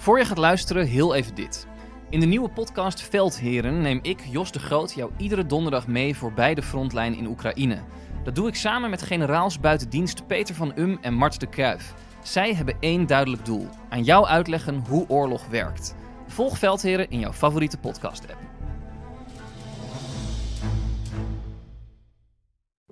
Voor je gaat luisteren, heel even dit. In de nieuwe podcast Veldheren neem ik, Jos de Groot, jou iedere donderdag mee voorbij de frontlijn in Oekraïne. Dat doe ik samen met generaals buitendienst Peter van Um en Mart de Kruif. Zij hebben één duidelijk doel: aan jou uitleggen hoe oorlog werkt. Volg Veldheren in jouw favoriete podcast-app.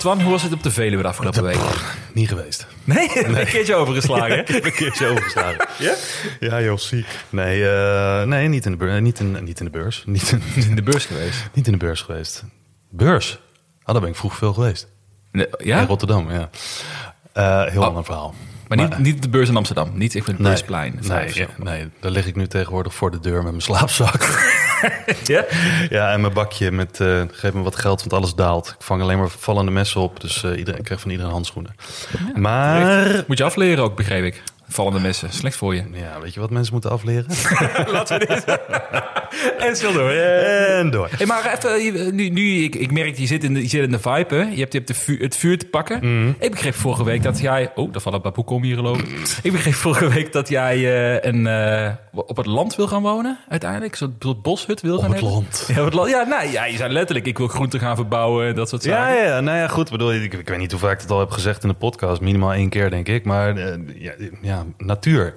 Twan, hoe was het op de Veluwe de afgelopen week? Niet geweest. Nee, een keertje overgeslagen. heb een keertje overgeslagen. Ja? Ja, joh, ziek. Nee, eh, nee niet, in de beurs, niet, in, niet in de beurs. Niet in, In de beurs geweest. niet in de beurs geweest. Beurs? Ah, daar ben ik vroeg veel geweest. Nee, In ja? Rotterdam, ja. Eh, heel Oh. ander verhaal. Maar niet, niet de beurs in Amsterdam. Niet ik vind het Nee, beursplein. nee, ja, nee, daar lig ik nu tegenwoordig voor de deur met mijn slaapzak. Ja? ja, en mijn bakje met eh, geef me wat geld, want alles daalt. Ik vang alleen maar vallende messen op, dus eh, iedereen, ik krijg van iedereen handschoenen. maar, Moet je afleren ook, begreep ik. Vallende messen. Slecht voor je. ja, weet je wat mensen moeten afleren? Laten we dit. en stil door. en door. Hey, maar even, nu, nu ik, ik merk, je zit in de, je zit in de vibe, hè? Je hebt, je hebt de vuur, het vuur te pakken. Mhm. Ik begreep vorige week dat jij... Oh, daar valt een baboekom hier gelopen. ik begreep vorige week dat jij eh, een, eh, op het land wil gaan wonen, uiteindelijk. Zo'n soort boshut wil Op gaan het hebben. land. Ja, op het land. Ja, nou, ja, je zei letterlijk, ik wil groenten gaan verbouwen, dat soort zaken. Ja, ja, ja, nou ja, goed. Bedoel, ik, ik weet niet hoe vaak ik het al heb gezegd in de podcast. Minimaal één keer, denk ik. Maar eh, ja, ja, natuur.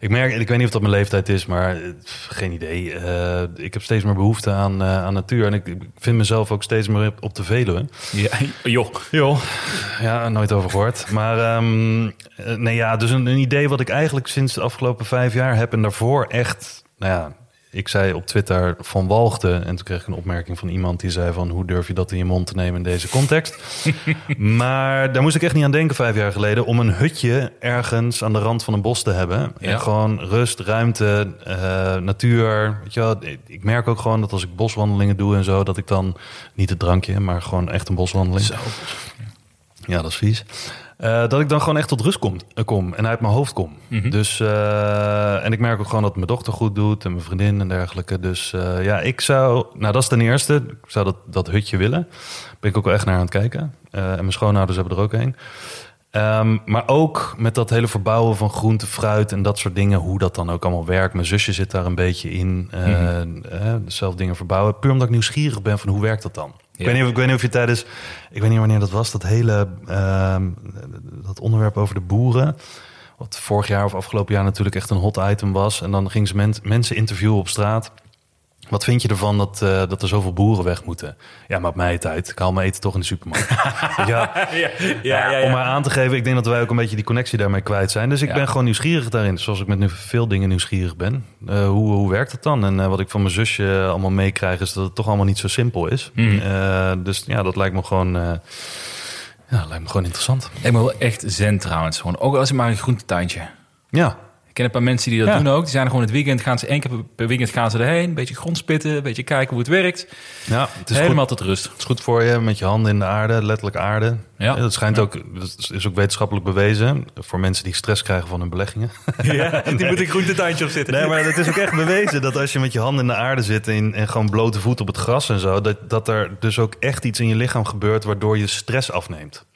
Ik merk, ik weet niet of dat mijn leeftijd is, maar eh, geen idee. Eh, ik heb steeds meer behoefte aan, eh, aan natuur. En ik, ik vind mezelf ook steeds meer op, de Veluwe. Ja, joh. Joh. Ja, nooit over gehoord. Maar ehm, eh, nee, ja, dus een, een idee wat ik eigenlijk sinds de afgelopen vijf jaar heb. En daarvoor echt, nou ja, ik zei op Twitter van walgde. En toen kreeg ik een opmerking van iemand die zei van... hoe durf je dat in je mond te nemen in deze context? maar daar moest ik echt niet aan denken vijf jaar geleden... om een hutje ergens aan de rand van een bos te hebben. Ja. En gewoon rust, ruimte, eh, natuur. Weet je wel, ik merk ook gewoon dat als ik boswandelingen doe en zo... dat ik dan niet het drankje, maar gewoon echt een boswandeling... Zo. Ja, dat is vies. Eh, dat ik dan gewoon echt tot rust kom, eh, kom en uit mijn hoofd kom. Mhm. Dus, eh, en ik merk ook gewoon dat mijn dochter goed doet en mijn vriendin en dergelijke. Dus ja, ik zou, nou dat is ten eerste, ik zou dat, dat hutje willen. Ben ik ook wel echt naar aan het kijken. En mijn schoonouders hebben er ook een. Ehm, maar ook met dat hele verbouwen van groente, fruit en dat soort dingen, hoe dat dan ook allemaal werkt. Mijn zusje zit daar een beetje in, eh, zelf dingen verbouwen. Puur omdat ik nieuwsgierig ben van hoe werkt dat dan. Ik, weet niet, ik weet niet of je tijdens, ik weet niet wanneer dat was, dat hele ehm, dat onderwerp over de boeren. Wat vorig jaar of afgelopen jaar natuurlijk echt een hot item was. En dan gingen ze men- mensen interviewen op straat. Wat vind je ervan dat, eh, dat er zoveel boeren weg moeten? Ja, maar op mij tijd. Ik haal mijn eten toch in de supermarkt. ja, Ja, ja, ja, Om maar aan te geven, ik denk dat wij ook een beetje die connectie daarmee kwijt zijn. Dus ik ben gewoon nieuwsgierig daarin. Zoals ik met nu veel dingen nieuwsgierig ben. Eh, hoe, hoe werkt het dan? En eh, wat ik van mijn zusje allemaal meekrijg, is dat het toch allemaal niet zo simpel is. Eh, dus ja, dat lijkt me gewoon, ja, lijkt me gewoon interessant. Ik ben wel echt zen trouwens. Gewoon, ook als het maar een groentetuintje. Ja, ken een paar mensen die dat Ja. doen ook. Die zijn er gewoon het weekend, gaan ze één keer per weekend gaan ze erheen. Een beetje grondspitten, een beetje kijken hoe het werkt. ja het is Helemaal goed. tot rust. Het is goed voor je met je handen in de aarde, letterlijk aarde. Ja. dat schijnt ook, dat is ook wetenschappelijk bewezen voor mensen die stress krijgen van hun beleggingen. Ja, die moet een groentetuintje op zitten. Nee, maar het is ook echt bewezen dat als je met je handen in de aarde zit en, en gewoon blote voet op het gras en zo, dat, dat er dus ook echt iets in je lichaam gebeurt waardoor je stress afneemt.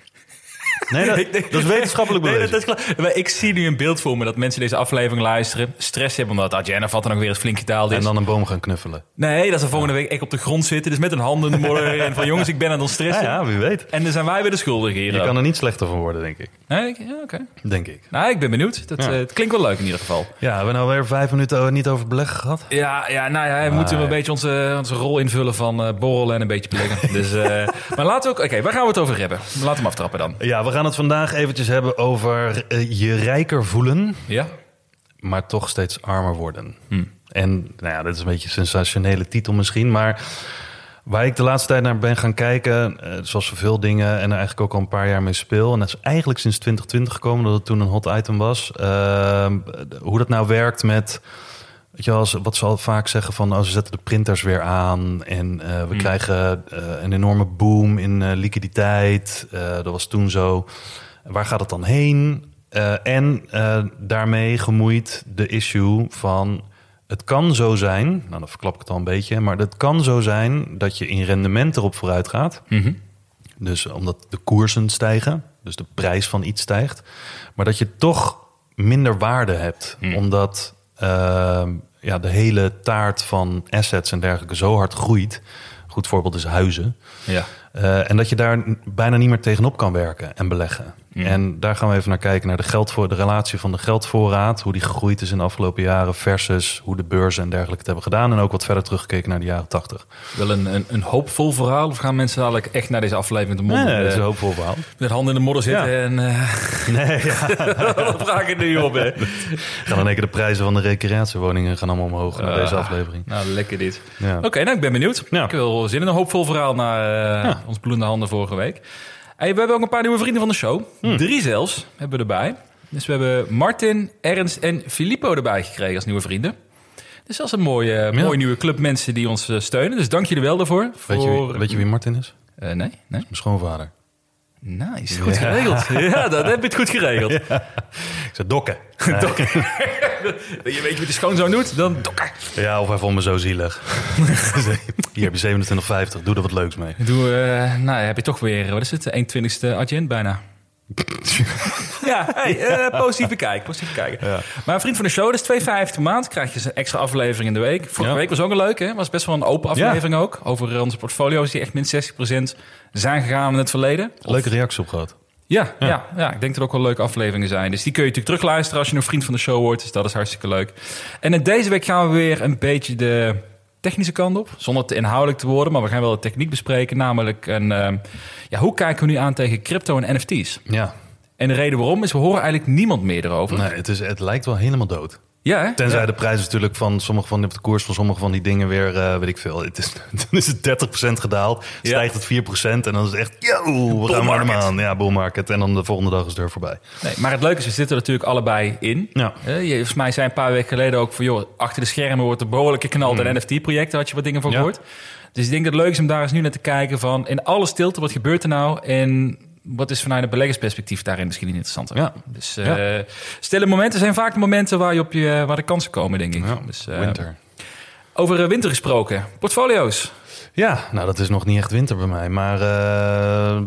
Nee, dat, dat is wetenschappelijk Nee, bewezen. dat is. Maar ik zie nu een beeld voor me dat mensen deze aflevering luisteren. Stress hebben omdat Adjana valt dan ook weer eens flink getaald is. En dan een boom gaan knuffelen. Nee, dat ze volgende week echt op de grond zitten. Dus met een handen morgen en van jongens, ik ben aan het stressen. ja, wie weet. En dan zijn wij weer de schuldigen hier. Je kan er niet slechter van worden, denk ik. Nee, ja, oké. Denk ik. Nou, ik ben benieuwd. Dat, Ja. eh, het klinkt wel leuk in ieder geval. Ja, hebben we nou weer vijf minuten o- niet over beleggen gehad? Ja, ja nou ja, we moeten een beetje onze, onze rol invullen van eh, borrelen en een beetje beleggen. dus, eh, maar laten we ook... Oké, waar gaan we het over hebben? Laten we hem aftrappen dan. Ja, we gaan het vandaag eventjes hebben over eh, je rijker voelen, Ja? maar toch steeds armer worden. Hm. En nou ja, dat is een beetje een sensationele titel misschien, maar waar ik de laatste tijd naar ben gaan kijken, eh, zoals zoveel dingen en er eigenlijk ook al een paar jaar mee speel, en dat is eigenlijk sinds 2020 gekomen, dat het toen een hot item was, eh, hoe dat nou werkt met Weet je wel, wat ze al vaak zeggen van... Oh, ze zetten de printers weer aan en eh, we krijgen eh, een enorme boom in eh, liquiditeit. Dat was toen zo. Waar gaat het dan heen? En daarmee gemoeid de issue van... Het kan zo zijn, nou dan verklap ik het al een beetje... maar het kan zo zijn dat je in rendement erop vooruit gaat... Mhm. Dus omdat de koersen stijgen, dus de prijs van iets stijgt. Maar dat je toch minder waarde hebt. Omdat eh, ja, de hele taart van assets en dergelijke zo hard groeit. Goed voorbeeld is huizen. Ja. Eh, en dat je daar bijna niet meer tegenop kan werken en beleggen. En daar gaan we even naar kijken, naar de, geldvoor, de relatie van de geldvoorraad. Hoe die gegroeid is in de afgelopen jaren versus hoe de beurzen en dergelijke het hebben gedaan. En ook wat verder teruggekeken naar de jaren tachtig. Wel een, een, een hoopvol verhaal? Of gaan mensen dadelijk echt naar deze aflevering de mond Nee, dat is een hoopvol verhaal. met handen in de modder zitten Ja. en... eh Nee, ja. dan vraag ik er nu op, hè? gaan in één keer de prijzen van de recreatiewoningen gaan allemaal omhoog naar deze aflevering. Nou, lekker dit. Ja. Oké, nou, ik ben benieuwd. Ja. Ik wel zin in een hoopvol verhaal na eh. Ons bloedende handen vorige week. Hey, we hebben ook een paar nieuwe vrienden van de show. Hmm. Drie zelfs hebben we erbij. Dus we hebben Martin, Ernst en Filippo erbij gekregen als nieuwe vrienden. Dus dat is een mooie, Ja. mooie nieuwe club mensen die ons eh, steunen. Dus dank jullie wel daarvoor. Weet, je wie, weet je wie Martin is? Eh, nee, nee. Mijn schoonvader. Nice, goed geregeld. Ja, dat heb je het goed geregeld. Ik zei dokken. Je weet wat je schoonzoon doet, dan dokken. Ja, of hij vond me zo zielig. Hier heb je 27,50. Doe er wat leuks mee. Doe, eh, nou ja, heb je toch weer, wat is het, 120ste agent bijna. ja, hey, eh, positieve kijk, positieve. Ja. Maar een vriend van de show, dat is 2,50 per maand. Krijg je een extra aflevering in de week. Vorige Ja. week was ook een leuke, hè? Was best wel een open aflevering ook. Over onze portfolio's die echt min 60% zijn gegaan in het verleden. Leuke reacties op gehad. Ja, ja. Ja, ik denk dat er ook wel leuke afleveringen zijn. Dus die kun je natuurlijk terugluisteren als je een vriend van de show wordt. Dus dat is hartstikke leuk. En in deze week gaan we weer een beetje de technische kant op. Zonder te inhoudelijk te worden, maar we gaan wel de techniek bespreken. Namelijk, een, ehm, ja, hoe kijken we nu aan tegen crypto en NFT's? Ja. En de reden waarom is, we horen eigenlijk niemand meer erover. Nee, het, is, het lijkt wel helemaal dood. Ja, hè? Tenzij Ja. de prijs natuurlijk van sommige van de koers van sommige van die dingen weer, eh, weet ik veel. Het is, dan is het 30% gedaald, stijgt het 4% en dan is het echt, yo, we gaan maar aan. Ja, bull market. En dan de volgende dag is het er voorbij. Nee, maar het leuke is, we zitten er natuurlijk allebei in. Ja. Eh, je, volgens mij zijn een paar weken geleden ook van... joh, achter de schermen wordt er behoorlijk geknald aan NFT-projecten. had je wat dingen van gehoord. Dus ik denk dat het leuk is om daar eens nu naar te kijken van... in alle stilte, wat gebeurt er nou? En wat is vanuit een beleggersperspectief daarin misschien interessanter? Ja. Dus eh, stille momenten zijn vaak de momenten waar, je op je, waar de kansen komen, denk ik. Ja, Dus, eh, winter. Over eh, winter gesproken. Portfolio's. Ja, nou dat is nog niet echt winter bij mij, maar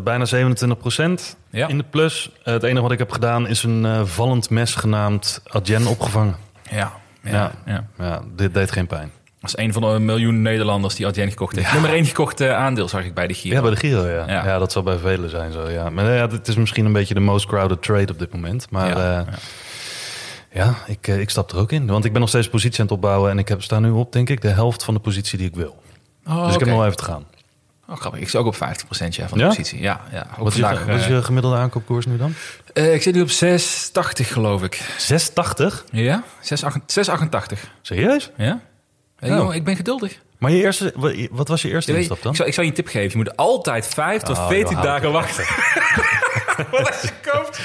bijna 27% Ja. in de plus. Het enige wat ik heb gedaan is een vallend mes genaamd Adyen opgevangen. Ja. ja. Ja, dit deed geen pijn. Als een van de miljoen Nederlanders die Adyen gekocht heeft. Nummer één gekocht eh, aandeel zag ik bij de Giro. Ja, bij de Giro, ja. Ja. ja. dat zal bij velen zijn zo, ja. Maar ja, het is misschien een beetje de most crowded trade op dit moment. Maar Ja, ja, ja. ik, eh, ik stap er ook in. Want ik ben nog steeds positie aan het opbouwen. En ik heb, sta nu op, denk ik, de helft van de positie die ik wil. Oh, dus ik heb nog wel even te gaan. Oh, grappig. Ik zit ook op 50% ja, van de Ja? positie. Ja, ja. Ook Wat is, je, vandaag, wat is eh, je gemiddelde aankoopkoers nu dan? eh, ik zit nu op 6,80 geloof ik. 680? Ja? 6,88. Serieus? Ja? Hey, Oh. jongen, ik ben geduldig. Maar je eerste, wat- was je eerste Ja, instap dan? Ik, zou, ik zou je een tip geven. Je moet altijd 5 tot Oh, 14 joh, hou dagen wachten. Wat als je koopt.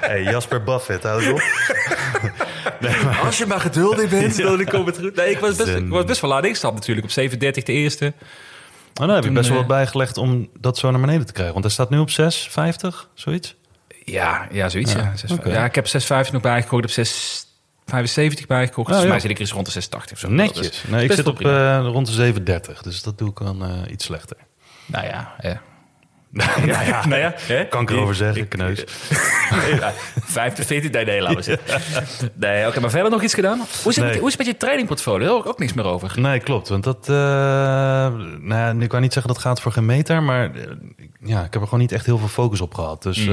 Hey, Jasper Buffett, hou je op. Als je maar geduldig bent, dan komt het goed. Nee, ik was best, ik was best wel laat ingestapt natuurlijk. Op 7,30 de eerste. Oh, dan heb je Toen, best wel eh, wat bijgelegd om dat zo naar beneden te krijgen. Want hij staat nu op 650, zoiets. Ja, ja zoiets. Ja, Ja, ja ik heb 6,50 nog bijgekocht. Op 6,75 bijgekocht. Oh, ja. mij zit ik eens rond de 6,80 of zo. Netjes. Nee, ik zit op eh, rond de 730, dus dat doe ik dan eh, iets slechter. Nou ja, ja. nou ja, nou ja hè? Kan ik erover zeggen, kneus. 5 tot 14, nee, nee, laten we zitten. Nee, oké, maar verder nog iets gedaan? Hoe is het, Nee. met, hoe is het met je trainingportfolio? Daar hoor ik ook niks meer over. Nee, klopt. Want dat, eh nou, ja, ik kan niet zeggen dat gaat voor geen meter, maar ja, ik heb er gewoon niet echt heel veel focus op gehad. Dus eh,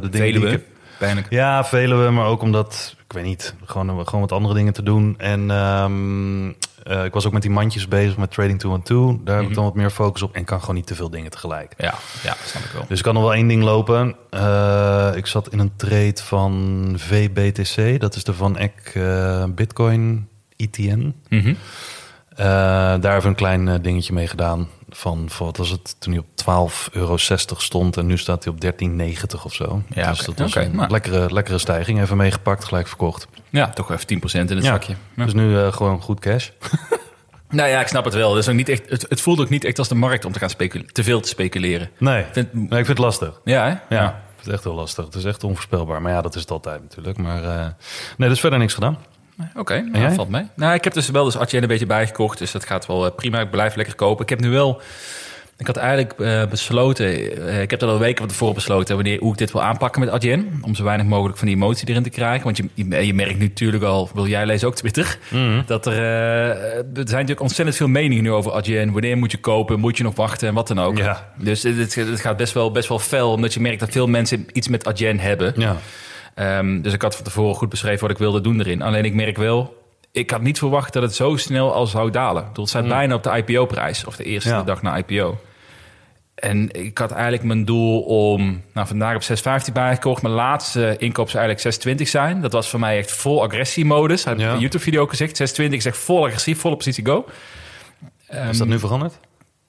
de dingen die ik Veluwe, heb, pijnlijk. Ja, velen we, maar ook omdat, ik weet niet, gewoon, gewoon wat andere dingen te doen. En ehm, eh, ik was ook met die mandjes bezig met Trading 212. Daar heb ik dan wat meer focus op en kan gewoon niet te veel dingen tegelijk. Ja, ja, snap ik wel. Dus ik kan nog wel één ding lopen. Eh, ik zat in een trade van VBTC, dat is de Van Eck eh, Bitcoin ETN. Mhm. Eh, daar hebben we een klein eh, dingetje mee gedaan. Van, wat was het, toen hij op 12,60 euro stond en nu staat hij op 13,90 of zo. Ja, dus dat was Oké, een nou. lekkere, lekkere stijging. Even meegepakt, gelijk verkocht. Ja, toch even 10% in het Ja. zakje. Ja. Dus nu eh, gewoon goed cash. Nou ja, ik snap het wel. Het, is ook niet echt, het, het voelt ook niet echt als de markt om te gaan speculeren, te veel te speculeren. Nee, Vind- nee ik vind het lastig. Ja, hè? Ja, ik vind het echt heel lastig. Het is echt onvoorspelbaar. Maar ja, dat is het altijd natuurlijk. Maar eh, nee, dus verder niks gedaan. Oké, nou, jij? valt mee. Nou, ik heb dus wel dus Adyen een beetje bijgekocht, dus dat gaat wel eh, prima. Ik blijf lekker kopen. Ik heb nu wel... Ik had eigenlijk eh, besloten, eh, ik heb er al weken van tevoren besloten wanneer, hoe ik dit wil aanpakken met Adyen. Om zo weinig mogelijk van die emotie erin te krijgen. Want je, je, je merkt nu natuurlijk al, wil jij lezen ook Twitter, dat er, er zijn natuurlijk ontzettend veel meningen nu over Adyen. Wanneer moet je kopen, moet je nog wachten en wat dan ook. Ja. Dus het, het- het gaat best wel, best wel fel, omdat je merkt dat veel mensen iets met Adyen hebben. Ja, Ehm, dus ik had van tevoren goed beschreven wat ik wilde doen erin. Alleen ik merk wel, ik had niet verwacht dat het zo snel al zou dalen. Bedoel, Het staat bijna op de IPO-prijs, of de eerste Ja. dag na IPO. En ik had eigenlijk mijn doel om, nou vandaag op 6,50 bijgekocht. Mijn laatste inkoop zou eigenlijk 6,20 zijn. Dat was voor mij echt vol agressiemodus. Heb ik Ja. in YouTube-video ook gezegd. 6,20 is echt vol agressief, volle positie go. is dat nu veranderd?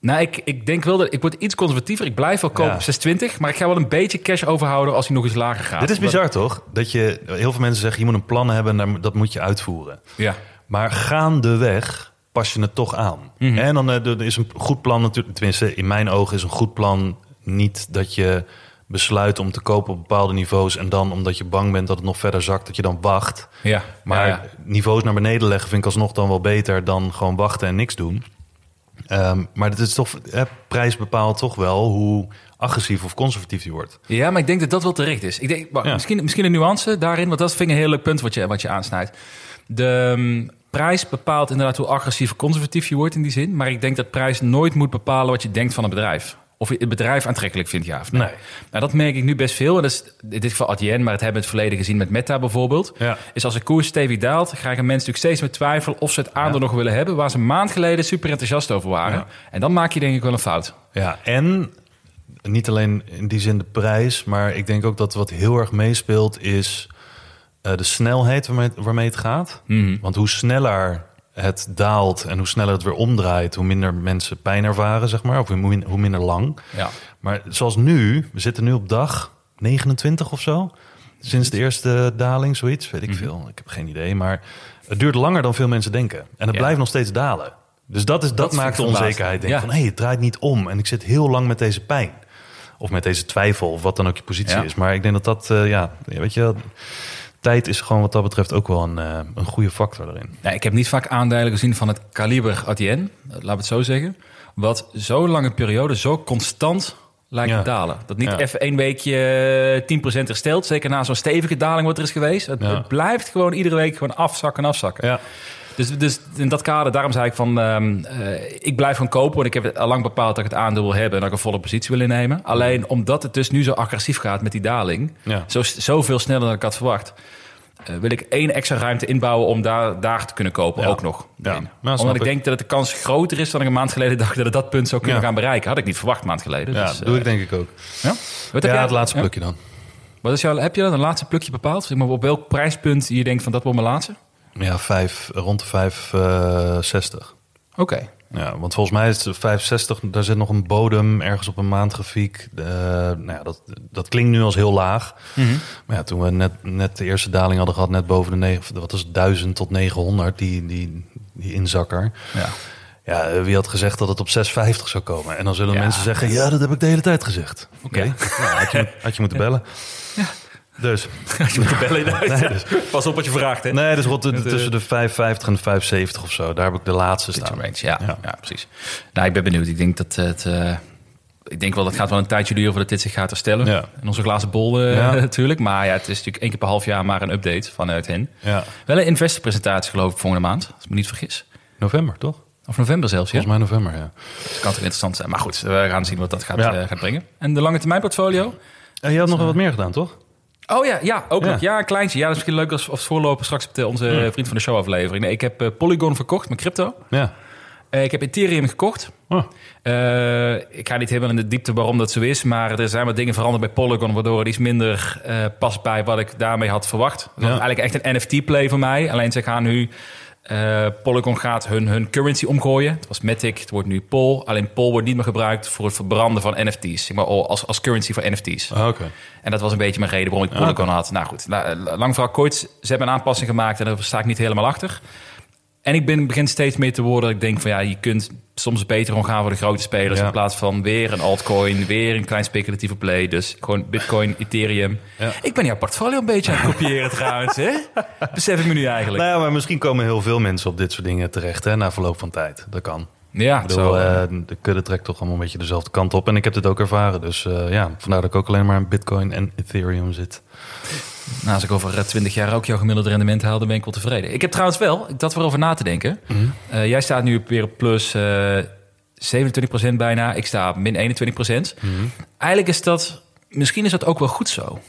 Nou, ik, ik denk wel dat ik word iets conservatiever. Ik blijf wel kopen Ja. op 6,20, maar ik ga wel een beetje cash overhouden als hij nog eens lager gaat. Dit is Omdat- bizar toch? Dat je, heel veel mensen zeggen, je moet een plan hebben en dat moet je uitvoeren. Ja. Maar gaandeweg pas je het toch aan. Mhm. En dan eh, er is een goed plan natuurlijk, tenminste in mijn ogen is een goed plan niet dat je besluit om te kopen op bepaalde niveaus en dan omdat je bang bent dat het nog verder zakt, dat je dan wacht. Ja, Maar ja, ja. niveaus naar beneden leggen vind ik alsnog dan wel beter dan gewoon wachten en niks doen. Ehm, maar het is toch, hè, prijs bepaalt toch wel hoe agressief of conservatief die wordt. Ja, maar ik denk dat dat wel terecht is. Ik denk, maar Ja. misschien, misschien een nuance daarin, want dat vind ik een heel leuk punt wat je, wat je aansnijdt. De mm, prijs bepaalt inderdaad hoe agressief of conservatief je wordt in die zin. Maar ik denk dat prijs nooit moet bepalen wat je denkt van een bedrijf. Of je het bedrijf aantrekkelijk vindt, ja of nee. Nee. Nou, dat merk ik nu best veel. En dat is in dit geval Adyen, maar het hebben we het verleden gezien met Meta bijvoorbeeld. Ja. Is als de koers stevig daalt, krijgen mensen natuurlijk steeds meer twijfel of ze het aandeel nog willen hebben. Waar ze een maand geleden super enthousiast over waren. Ja. En dan maak je denk ik wel een fout. Ja, en niet alleen in die zin de prijs, maar ik denk ook dat wat heel erg meespeelt is eh, de snelheid waarmee, waarmee het gaat. Want hoe sneller het daalt en hoe sneller het weer omdraait, hoe minder mensen pijn ervaren, zeg maar, of hoe, min- hoe minder lang. Ja. Maar zoals nu, we zitten nu op dag 29 of zo. Sinds de eerste daling, zoiets, weet ik veel. Ik heb geen idee, maar het duurt langer dan veel mensen denken. En het Ja. blijft nog steeds dalen. Dus dat, is, dat, maakt de onzekerheid. Denk Ja. van, hé, hey, het draait niet om. En ik zit heel lang met deze pijn. Of met deze twijfel, of wat dan ook je positie Ja. is. Maar ik denk dat dat, eh, ja, weet je, tijd is gewoon wat dat betreft ook wel een, eh, een goede factor erin. Ja, ik heb niet vaak aandelen gezien van het kaliber Adyen, laten we het zo zeggen. Wat zo'n lange periode zo constant lijkt Ja. te dalen. Dat niet Ja. even één weekje eh, 10% herstelt. Zeker na zo'n stevige daling wat er is geweest. Het blijft gewoon iedere week gewoon afzakken en afzakken. Ja, Dus, dus in dat kader, daarom zei ik van... ehm, eh, ik blijf gewoon kopen, want ik heb het al lang bepaald dat ik het aandeel wil hebben... en dat ik een volle positie wil innemen. Alleen omdat het dus nu zo agressief gaat met die daling... Ja. Zo, zoveel sneller dan ik had verwacht... eh, wil ik één extra ruimte inbouwen om daar, daar te kunnen kopen Ja. ook nog. Ja. Eén. Ja, snap Omdat ik ik. denk dat het de kans groter is dan ik een maand geleden dacht... dat het dat punt zou kunnen Ja. gaan bereiken. Had ik niet verwacht een maand geleden. ja Dus, doe eh, ik denk ik ook. Ja? Wat heb jij? het laatste Ja? plukje dan. Wat is jouw, heb je dan een laatste plukje bepaald? Zeg maar, op welk prijspunt je denkt van dat wordt mijn laatste? Ja, vijf, rond de 5,60. Oké. Ja, want volgens mij is het 65, daar zit nog een bodem ergens op een maandgrafiek. Eh, nou ja, dat, dat klinkt nu als heel laag. Maar ja, toen we net, net de eerste daling hadden gehad, net boven de negen, wat is het, 1000 tot 900, die, die, die inzakker. Ja. Ja, wie had gezegd dat het op 650 zou komen? En dan zullen Ja. mensen zeggen, ja, dat heb ik de hele tijd gezegd. Oké, Ja. nou, had, je, had je moeten bellen. Dus, Je moet de bellen inderdaad. Nee, dus- Pas op wat je vraagt, hè? nee, dus rond de, eh, tussen de 550 en de 570 of zo. Daar heb ik de laatste staan. range, ja, ja. Ja. precies. Nou, ik ben benieuwd. Ik denk dat het... eh, ik denk wel, dat gaat wel een tijdje duren voordat dit zich gaat herstellen. Ja. In onze glazen bol eh, Ja. natuurlijk. Maar ja, het is natuurlijk één keer per half jaar maar een update vanuit hen. Ja, Wel een investorpresentatie geloof ik volgende maand, als ik me niet vergis. november toch? Of november zelfs, ja. Volgens mij november, ja. Dat kan toch interessant zijn. Maar goed, we gaan zien wat dat gaat, eh, gaat brengen. En de lange termijn portfolio? En je had nog wel wat meer gedaan, toch? Oh ja, ja ook Ja. nog. Ja, een kleintje. Ja, dat is misschien leuk als, als voorloper straks op de, onze vriend van de show aflevering. Nee, ik heb eh, Polygon verkocht met crypto. Ja. Eh, ik heb Ethereum gekocht. Oh. Eh, ik ga niet helemaal in de diepte waarom dat zo is, maar er zijn wat dingen veranderd bij Polygon, waardoor het iets minder past bij wat ik daarmee had verwacht. Dat was eigenlijk echt een NFT-play voor mij. Alleen ze gaan nu Eh, Polygon gaat hun, hun currency omgooien. Het was Matic, het wordt nu Pol. Alleen Pol wordt niet meer gebruikt voor het verbranden van NFT's. Maar als, als currency voor NFT's. Ah, Oké. En dat was een beetje mijn reden waarom ik Polygon had. Nou goed, la- lang verhaal kort. Ze hebben een aanpassing gemaakt en daar sta ik niet helemaal achter. En ik ben, begin steeds meer te worden. dat Ik denk van ja, je kunt soms beter gewoon gaan voor de grote spelers. Ja. In plaats van weer een altcoin, weer een klein speculatieve play. Dus gewoon Bitcoin, Ethereum. Ja. Ik ben jouw portfolio een beetje aan het kopiëren trouwens. Hè? Besef ik me nu eigenlijk. Nou ja, maar misschien komen heel veel mensen op dit soort dingen terecht hè, na verloop van tijd. Dat kan. ja, Ik bedoel, zo. eh, de kudde trekt toch allemaal een beetje dezelfde kant op. En ik heb dit ook ervaren. Dus eh, ja, vandaar dat ik ook alleen maar in Bitcoin en Ethereum zit. Nou, als ik over eh, 20 jaar ook jouw gemiddelde rendement haal, dan ben ik wel tevreden. Ik heb trouwens wel, ik dat weer over na te denken. Eh, jij staat nu weer op plus eh 27% bijna. Ik sta op min 21%. Eigenlijk is dat, misschien is dat ook wel goed zo.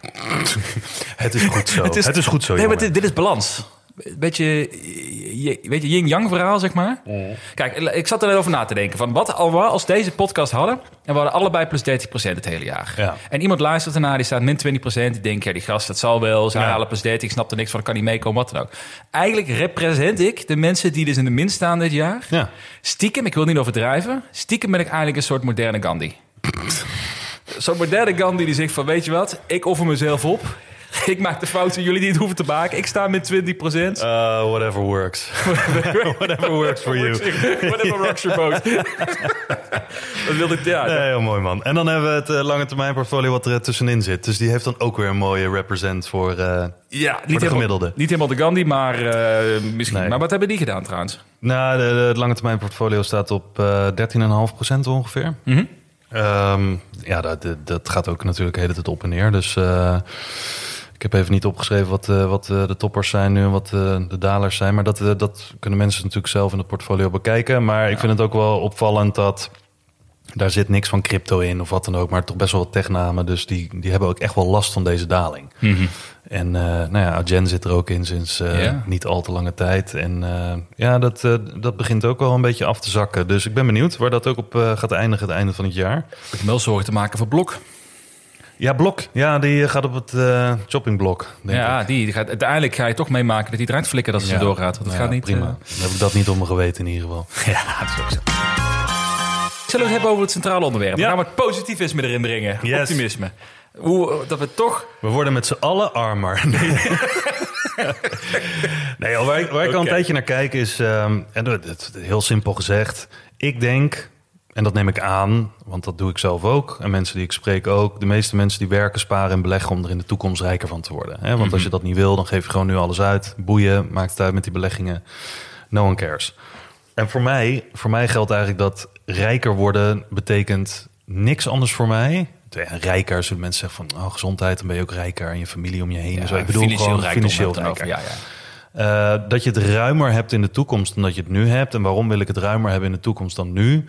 Het is goed zo. het, is, goed zo, Nee, maar dit, dit is balans. Beetje, je- weet je, yin-yang verhaal, zeg maar. Kijk, ik zat er wel over na te denken. Van wat als deze podcast hadden... en we hadden allebei plus 30% het hele jaar. Ja. En iemand luistert ernaar, die staat min 20%. Die denkt, ja, die gast, dat zal wel. Ze Ja. halen plus 30, ik snap er niks van, kan niet meekomen, wat dan ook. Eigenlijk represent ik de mensen die dus in de min staan dit jaar. Ja. Stiekem, ik wil niet overdrijven... stiekem ben ik eigenlijk een soort moderne Gandhi. Zo'n moderne Gandhi die zegt van, weet je wat? Ik offer mezelf op. Ik maak de fouten, jullie niet hoeven te maken. Ik sta met 20%. Uh, whatever works. whatever works for you. Whatever rocks your boat. dat wilde ik, ja. Nee, heel mooi man. En dan hebben we het eh, lange termijn portfolio wat er tussenin zit. Dus die heeft dan ook weer een mooie represent voor... eh, ja, niet de helemaal, gemiddelde. Niet helemaal de Gandhi, maar eh, misschien. Nee. Maar wat hebben die gedaan trouwens? Nou, de, de, het lange termijn portfolio staat op eh 13,5% ongeveer. Mhm. Ehm, ja, dat, dat- gaat ook natuurlijk de hele tijd op en neer. Dus heb even niet opgeschreven wat, eh, wat eh, de toppers zijn nu en wat eh, de dalers zijn. Maar dat, dat kunnen mensen natuurlijk zelf in het portfolio bekijken. Maar ik vind het ook wel opvallend dat daar zit niks van crypto in of wat dan ook. Maar toch best wel wat technamen. Dus die, die hebben ook echt wel last van deze daling. En eh, nou ja, Agen zit er ook in sinds Ja. niet al te lange tijd. En ja, dat, dat begint ook wel een beetje af te zakken. Dus ik ben benieuwd waar dat ook op gaat eindigen het einde van het jaar. Ik heb wel zorgen te maken voor Blok. Ja, Blok. Ja, die eh, gaat op het eh shoppingblok, denk ja, ik. die gaat, uiteindelijk ga je toch meemaken dat die eruit flikken als het Ja. doorgaat. Want het Ja, gaat niet... Prima. Dan heb ik dat niet op mijn geweten in ieder geval. ja, dat is ook zo. Zullen we het hebben over het centrale onderwerp? Ja. Het positivisme erin brengen. Yes. Optimisme. Hoe, dat we toch... We worden met z'n allen armer. Nee, waar, ik, waar ik al een tijdje naar kijk is... ehm, en heel simpel gezegd. Ik denk, en dat neem ik aan, want dat doe ik zelf ook... en mensen die ik spreek ook... de meeste mensen die werken, sparen en beleggen... om er in de toekomst rijker van te worden. Hè? Want als je dat niet wil, dan geef je gewoon nu alles uit. Boeien, maakt het uit met die beleggingen. No one cares. En voor mij, voor mij geldt eigenlijk dat rijker worden betekent niks anders voor mij. Ja, rijker zullen mensen zeggen van oh, gezondheid, dan ben je ook rijker en je familie om je heen. en zo. Ik bedoel financieel gewoon financieel rijker. Ja, ja. Eh, dat je het ruimer hebt in de toekomst dan dat je het nu hebt. En waarom wil ik het ruimer hebben in de toekomst dan nu?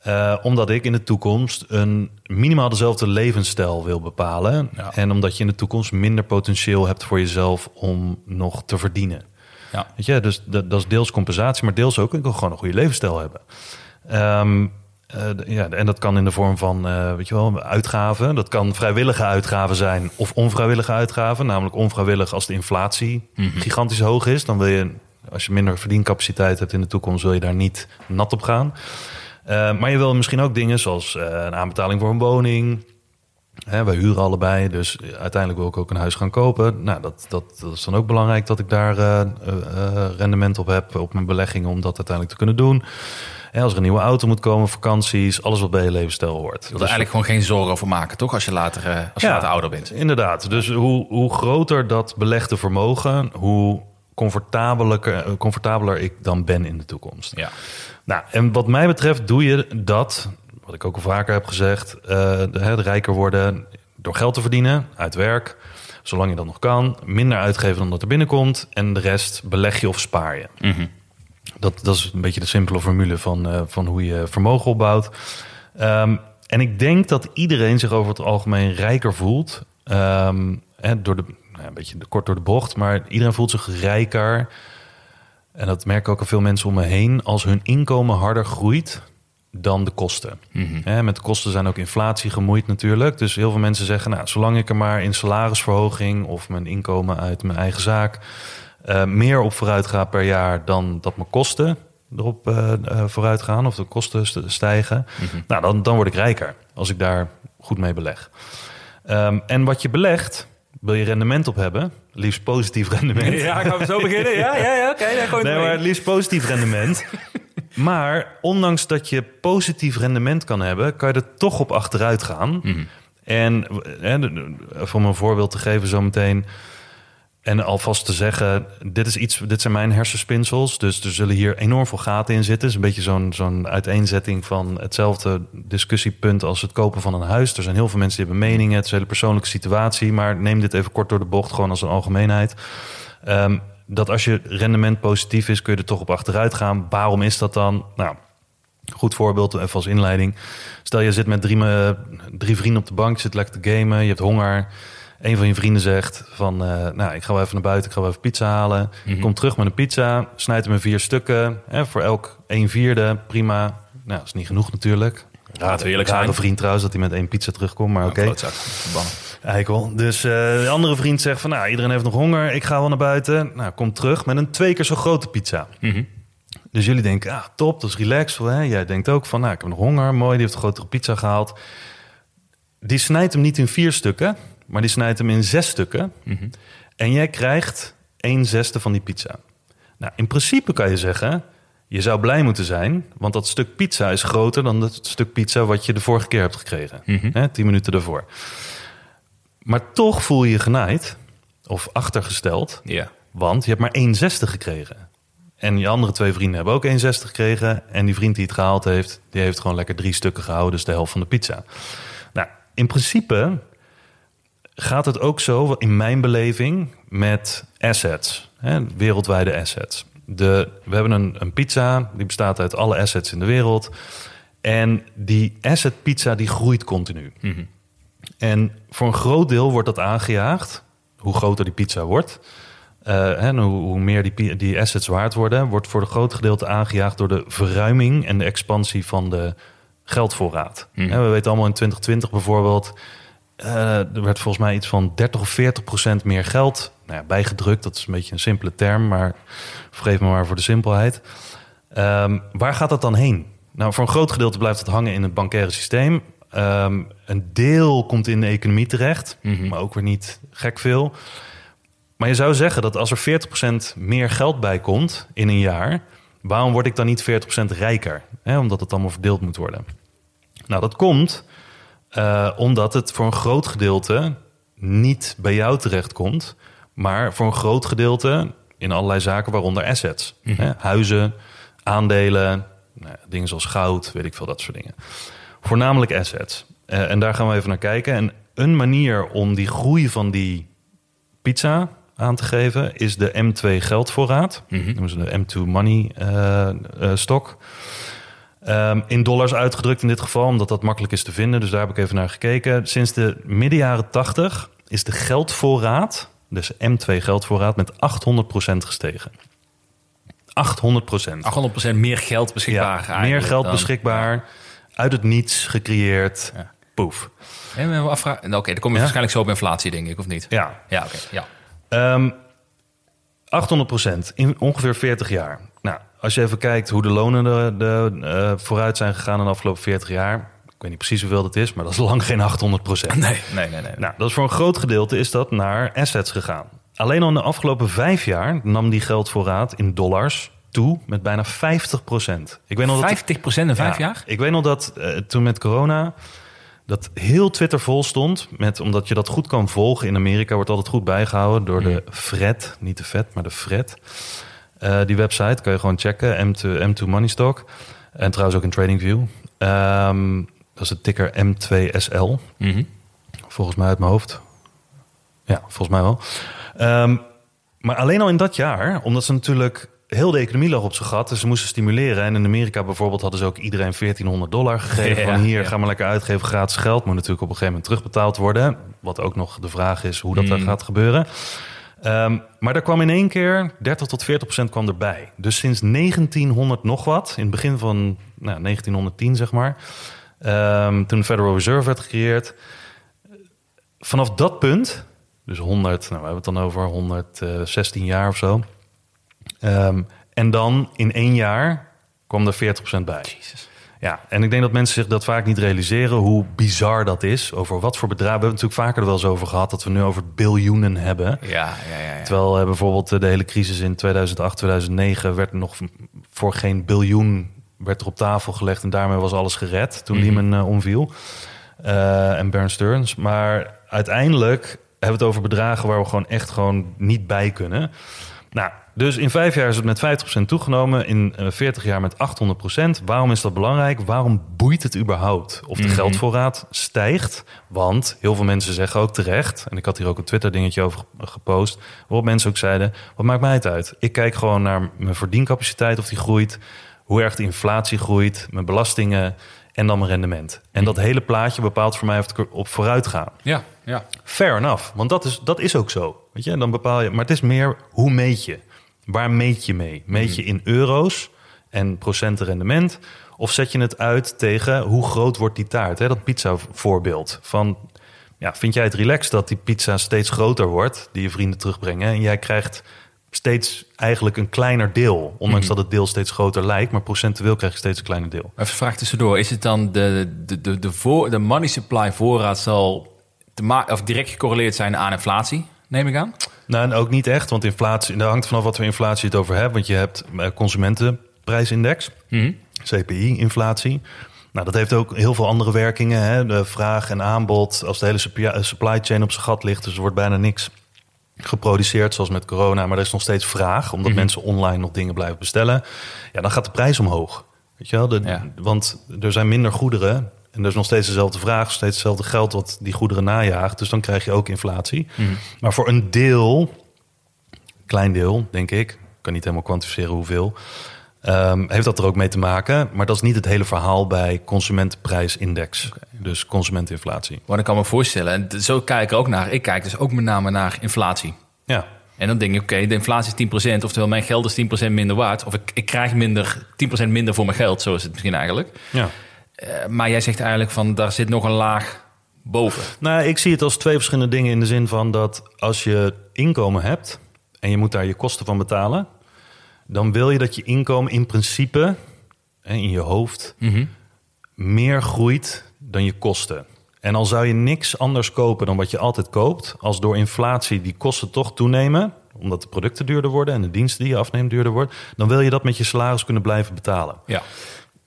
Eh, omdat ik in de toekomst een minimaal dezelfde levensstijl wil bepalen. Ja. En omdat je in de toekomst minder potentieel hebt voor jezelf om nog te verdienen. Ja. Weet je, dus dat, dat is deels compensatie, maar deels ook. Ik wil gewoon een goede levensstijl hebben. Ehm, eh, ja, en dat kan in de vorm van, eh, weet je wel, uitgaven. Dat kan vrijwillige uitgaven zijn of onvrijwillige uitgaven. Namelijk onvrijwillig als de inflatie gigantisch hoog is. Dan wil je, als je minder verdiencapaciteit hebt in de toekomst, wil je daar niet nat op gaan. Eh, maar je wil misschien ook dingen zoals eh, een aanbetaling voor een woning. Hè, wij huren allebei, dus uiteindelijk wil ik ook een huis gaan kopen. Nou, dat, dat, dat is dan ook belangrijk dat ik daar eh, rendement op heb op mijn beleggingen om dat uiteindelijk te kunnen doen. En als er een nieuwe auto moet komen, vakanties, alles wat bij je levensstijl hoort. Je wil er eigenlijk gewoon geen zorgen over maken, toch? Als je later, als je Ja. later ouder bent. Inderdaad. Dus hoe, hoe groter dat belegde vermogen, hoe comfortabeler, eh, comfortabeler ik dan ben in de toekomst. Ja. Nou, en wat mij betreft doe je dat, wat ik ook al vaker heb gezegd, eh, de, hè, de rijker worden door geld te verdienen, uit werk, zolang je dat nog kan, minder uitgeven dan dat er binnenkomt en de rest beleg je of spaar je. Dat, dat is een beetje de simpele formule van, eh, van hoe je vermogen opbouwt. Ehm, en ik denk dat iedereen zich over het algemeen rijker voelt. Ehm, hè, door de, nou, een beetje kort door de bocht, maar iedereen voelt zich rijker. En dat merken ook al veel mensen om me heen. Als hun inkomen harder groeit dan de kosten. Hè, met de kosten zijn ook inflatie gemoeid natuurlijk. Dus heel veel mensen zeggen, nou, zolang ik er maar in salarisverhoging of mijn inkomen uit mijn eigen zaak eh, meer op vooruit ga per jaar dan dat mijn kosten erop eh, vooruit gaan of de kosten st- stijgen, nou, dan, dan word ik rijker als ik daar goed mee beleg. Ehm, en wat je belegt, wil je rendement op hebben, liefst positief rendement. Ja, gaan we zo beginnen? Ja, ja, ja. Oké, Nee, maar liefst positief rendement. maar ondanks dat je positief rendement kan hebben, kan je er toch op achteruit gaan. En hè, de- de- om een voorbeeld te geven zometeen. En alvast te zeggen, dit, is iets, dit zijn mijn hersenspinsels. Dus er zullen hier enorm veel gaten in zitten. Het is een beetje zo'n uiteenzetting van hetzelfde discussiepunt als het kopen van een huis. Er zijn heel veel mensen die hebben meningen. Het is een hele persoonlijke situatie. Maar neem dit even kort door de bocht, gewoon als een algemeenheid. Ehm, dat als je rendement positief is, kun je er toch op achteruit gaan. Waarom is dat dan? Nou, goed voorbeeld, even als inleiding. Stel je zit met drie, drie vrienden op de bank, je zit lekker te gamen, je hebt honger. Een van je vrienden zegt van, eh, nou, ik ga wel even naar buiten, ik ga wel even pizza halen. Kom terug met een pizza, snijdt hem in vier stukken. Hè, voor elk een vierde, prima. Nou, dat is niet genoeg natuurlijk. We eerlijk zijn. vriend trouwens, dat hij met één pizza terugkomt, maar oké. Verbannen. Eikel. Dus eh, de andere vriend zegt van, nou, iedereen heeft nog honger. Ik ga wel naar buiten. Nou, kom terug met een twee keer zo grote pizza. Mhm. Dus jullie denken, ah, top, dat is relaxed. Hè? Jij denkt ook van, nou, ik heb nog honger. Mooi, die heeft een grotere pizza gehaald. Die snijdt hem niet in vier stukken, maar die snijdt hem in zes stukken. En jij krijgt een zesde van die pizza. Nou, in principe kan je zeggen, je zou blij moeten zijn, want dat stuk pizza is groter dan het stuk pizza wat je de vorige keer hebt gekregen. Hè, tien minuten daarvoor. Maar toch voel je je genaaid of achtergesteld, want je hebt maar 1,60 gekregen. En je andere twee vrienden hebben ook 1,60 gekregen. En die vriend die het gehaald heeft, die heeft gewoon lekker drie stukken gehouden, dus de helft van de pizza. Nou, in principe gaat het ook zo, in mijn beleving, met assets. Hè, wereldwijde assets. De, we hebben een, een pizza, die bestaat uit alle assets in de wereld. En die asset pizza, die groeit continu. En voor een groot deel wordt dat aangejaagd. Hoe groter die pizza wordt. eh, en hoe, hoe meer die, die assets waard worden, wordt voor een groot gedeelte aangejaagd door de verruiming en de expansie van de geldvoorraad. Hè, we weten allemaal in 2020 bijvoorbeeld. Eh, er werd volgens mij iets van 30 of 40 procent meer geld nou ja, bijgedrukt. Dat is een beetje een simpele term, maar vergeef me maar voor de simpelheid. Ehm, waar gaat dat dan heen? Nou, voor een groot gedeelte blijft het hangen in het bankaire systeem. Ehm, een deel komt in de economie terecht, maar ook weer niet gek veel. Maar je zou zeggen dat als er 40% meer geld bij komt in een jaar, waarom word ik dan niet 40% rijker? Omdat het allemaal verdeeld moet worden. Nou, dat komt eh, omdat het voor een groot gedeelte niet bij jou terechtkomt, maar voor een groot gedeelte in allerlei zaken, waaronder assets. Hè, huizen, aandelen, nou, dingen zoals goud, weet ik veel, dat soort dingen. Voornamelijk assets. Eh, en daar gaan we even naar kijken. En een manier om die groei van die pizza aan te geven is de M2 geldvoorraad. Noemen ze de M2 money eh, stok. Ehm, in dollars uitgedrukt in dit geval, omdat dat makkelijk is te vinden. Dus daar heb ik even naar gekeken. Sinds de midden jaren 80 is de geldvoorraad, dus M2 geldvoorraad, met 800% gestegen. 800%. 800% meer geld beschikbaar. Ja, meer geld dan- beschikbaar, uit het niets gecreëerd. Ja. Poef. En afvragen. Nou, Oké, dan kom je Ja? waarschijnlijk zo op inflatie, denk ik, of niet? Ja, Ja, oké. ja. Ehm 800% in ongeveer 40 jaar. Als je even kijkt hoe de lonen de, de, eh, vooruit zijn gegaan in de afgelopen 40 jaar. Ik weet niet precies hoeveel dat is, maar dat is lang geen 800 Nee, nee, nee. nee. Nou, dat is voor een groot gedeelte is dat naar assets gegaan. Alleen al in de afgelopen vijf jaar nam die geldvoorraad in dollars toe met bijna 50% Ik weet nog dat 50% in vijf ja, jaar? Ik weet nog dat eh, toen met corona dat heel Twitter vol stond met omdat je dat goed kan volgen in Amerika wordt altijd goed bijgehouden door de Fred, niet de Fed, maar de Fred. Eh, die website kan je gewoon checken, M2, M2 Money Stock en trouwens ook in TradingView. Ehm dat is de ticker M2SL Mhm. volgens mij uit mijn hoofd. Ja, volgens mij wel. Ehm, maar alleen al in dat jaar, omdat ze natuurlijk heel de economie lag op zijn gat, dus ze moesten stimuleren. En in Amerika bijvoorbeeld hadden ze ook iedereen 1400 dollar gegeven. Ja, van hier, ja. ga maar lekker uitgeven, gratis geld. Moet natuurlijk op een gegeven moment terugbetaald worden. Wat ook nog de vraag is hoe dat dan gaat gebeuren. Ehm, maar daar kwam in één keer 30 tot 40 procent kwam erbij. Dus sinds 1900 nog wat, in het begin van nou, 1910 zeg maar, ehm, toen de Federal Reserve werd gecreëerd, vanaf dat punt, Dus 100, nou we hebben het dan over 116 jaar of zo. Ehm, en dan in één jaar kwam er 40% bij. Ja, en ik denk dat mensen zich dat vaak niet realiseren hoe bizar dat is. Over wat voor bedragen. We hebben het natuurlijk vaker er wel eens over gehad dat we nu over biljoenen hebben. Ja, ja, ja. ja. Terwijl eh, bijvoorbeeld eh, de hele crisis in 2008, 2009 werd nog voor geen biljoen werd er op tafel gelegd en daarmee was alles gered toen Mhm. Lehman eh, omviel en Bear Stearns. Maar uiteindelijk hebben we het over bedragen waar we gewoon echt gewoon niet bij kunnen. Nou, dus in vijf jaar is het met 50% toegenomen, in eh, 40 jaar met 800%. Waarom is dat belangrijk? Waarom boeit het überhaupt of de Mhm. geldvoorraad stijgt? Want heel veel mensen zeggen ook terecht, en ik had hier ook een Twitter dingetje over ge- gepost, waarop mensen ook zeiden, wat maakt mij het uit? Ik kijk gewoon naar mijn verdiencapaciteit of die groeit, hoe erg de inflatie groeit, mijn belastingen en dan mijn rendement. En dat hele plaatje bepaalt voor mij of ik op vooruit ga. Ja, ja. Fair enough, want dat is, dat is ook zo. Weet je, dan bepaal je. Maar het is meer hoe meet je? Waar meet je mee? Meet je in euro's en procenten rendement? Of zet je het uit tegen hoe groot wordt die taart? Hè? Dat pizza-voorbeeld. Van ja, vind jij het relaxed dat die pizza steeds groter wordt, die je vrienden terugbrengen, en jij krijgt steeds eigenlijk een kleiner deel, ondanks dat het deel steeds groter lijkt, maar procentueel krijg je steeds een kleiner deel. Even vraag tussendoor. Is het dan de, de, de, de, voor, de money supply voorraad zal te of direct gecorreleerd zijn aan inflatie, neem ik aan? Nou, en ook niet echt, want inflatie, dat hangt vanaf wat voor inflatie het over hebt. Want je hebt eh, consumentenprijsindex, CPI-inflatie. Nou, dat heeft ook heel veel andere werkingen. Hè? De vraag en aanbod, als de hele supply- supply chain op zijn gat ligt, dus er wordt bijna niks geproduceerd, zoals met corona, maar er is nog steeds vraag, omdat mensen online nog dingen blijven bestellen. Ja, dan gaat de prijs omhoog. Weet je wel? De, Ja. Want er zijn minder goederen en er is nog steeds dezelfde vraag, steeds hetzelfde geld wat die goederen najaagt. Dus dan krijg je ook inflatie. Maar voor een deel, klein deel, denk ik, ik kan niet helemaal kwantificeren hoeveel, ehm, heeft dat er ook mee te maken. Maar dat is niet het hele verhaal bij consumentenprijsindex, dus consumenteninflatie. Want ik kan me voorstellen, en zo kijk ik er ook naar. Ik kijk dus ook met name naar inflatie. Ja, En dan denk ik, oké, de inflatie is 10%, oftewel mijn geld is 10% minder waard. Of ik, ik krijg minder, 10% minder voor mijn geld, zo is het misschien eigenlijk. ja. Eh, maar jij zegt eigenlijk van, daar zit nog een laag boven. Nou, ik zie het als twee verschillende dingen in de zin van dat als je inkomen hebt en je moet daar je kosten van betalen, dan wil je dat je inkomen in principe in je hoofd meer groeit dan je kosten. En al zou je niks anders kopen dan wat je altijd koopt, als door inflatie die kosten toch toenemen, omdat de producten duurder worden en de diensten die je afneemt duurder worden, dan wil je dat met je salaris kunnen blijven betalen. Ja.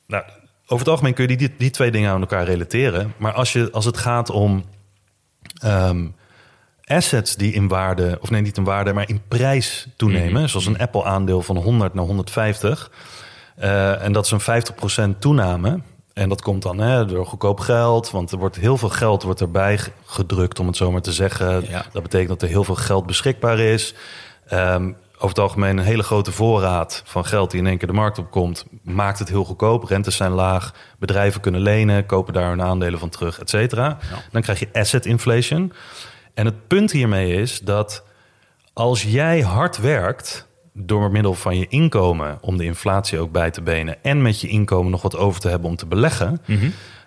Nou, over het algemeen kun je die, die twee dingen aan elkaar relateren. Maar als, je, als het gaat om ehm, assets die in waarde, of nee, niet in waarde, maar in prijs toenemen, zoals een Apple-aandeel van 100 naar 150, eh, en dat is een 50% toename. En dat komt dan hè, door goedkoop geld, want er wordt heel veel geld wordt erbij gedrukt, om het zo maar te zeggen. Ja. Dat betekent dat er heel veel geld beschikbaar is. Ehm, over het algemeen een hele grote voorraad van geld die in één keer de markt opkomt, maakt het heel goedkoop. Rentes zijn laag, bedrijven kunnen lenen, kopen daar hun aandelen van terug, et cetera. Dan krijg je asset inflation. En het punt hiermee is dat als jij hard werkt door middel van je inkomen om de inflatie ook bij te benen en met je inkomen nog wat over te hebben om te beleggen,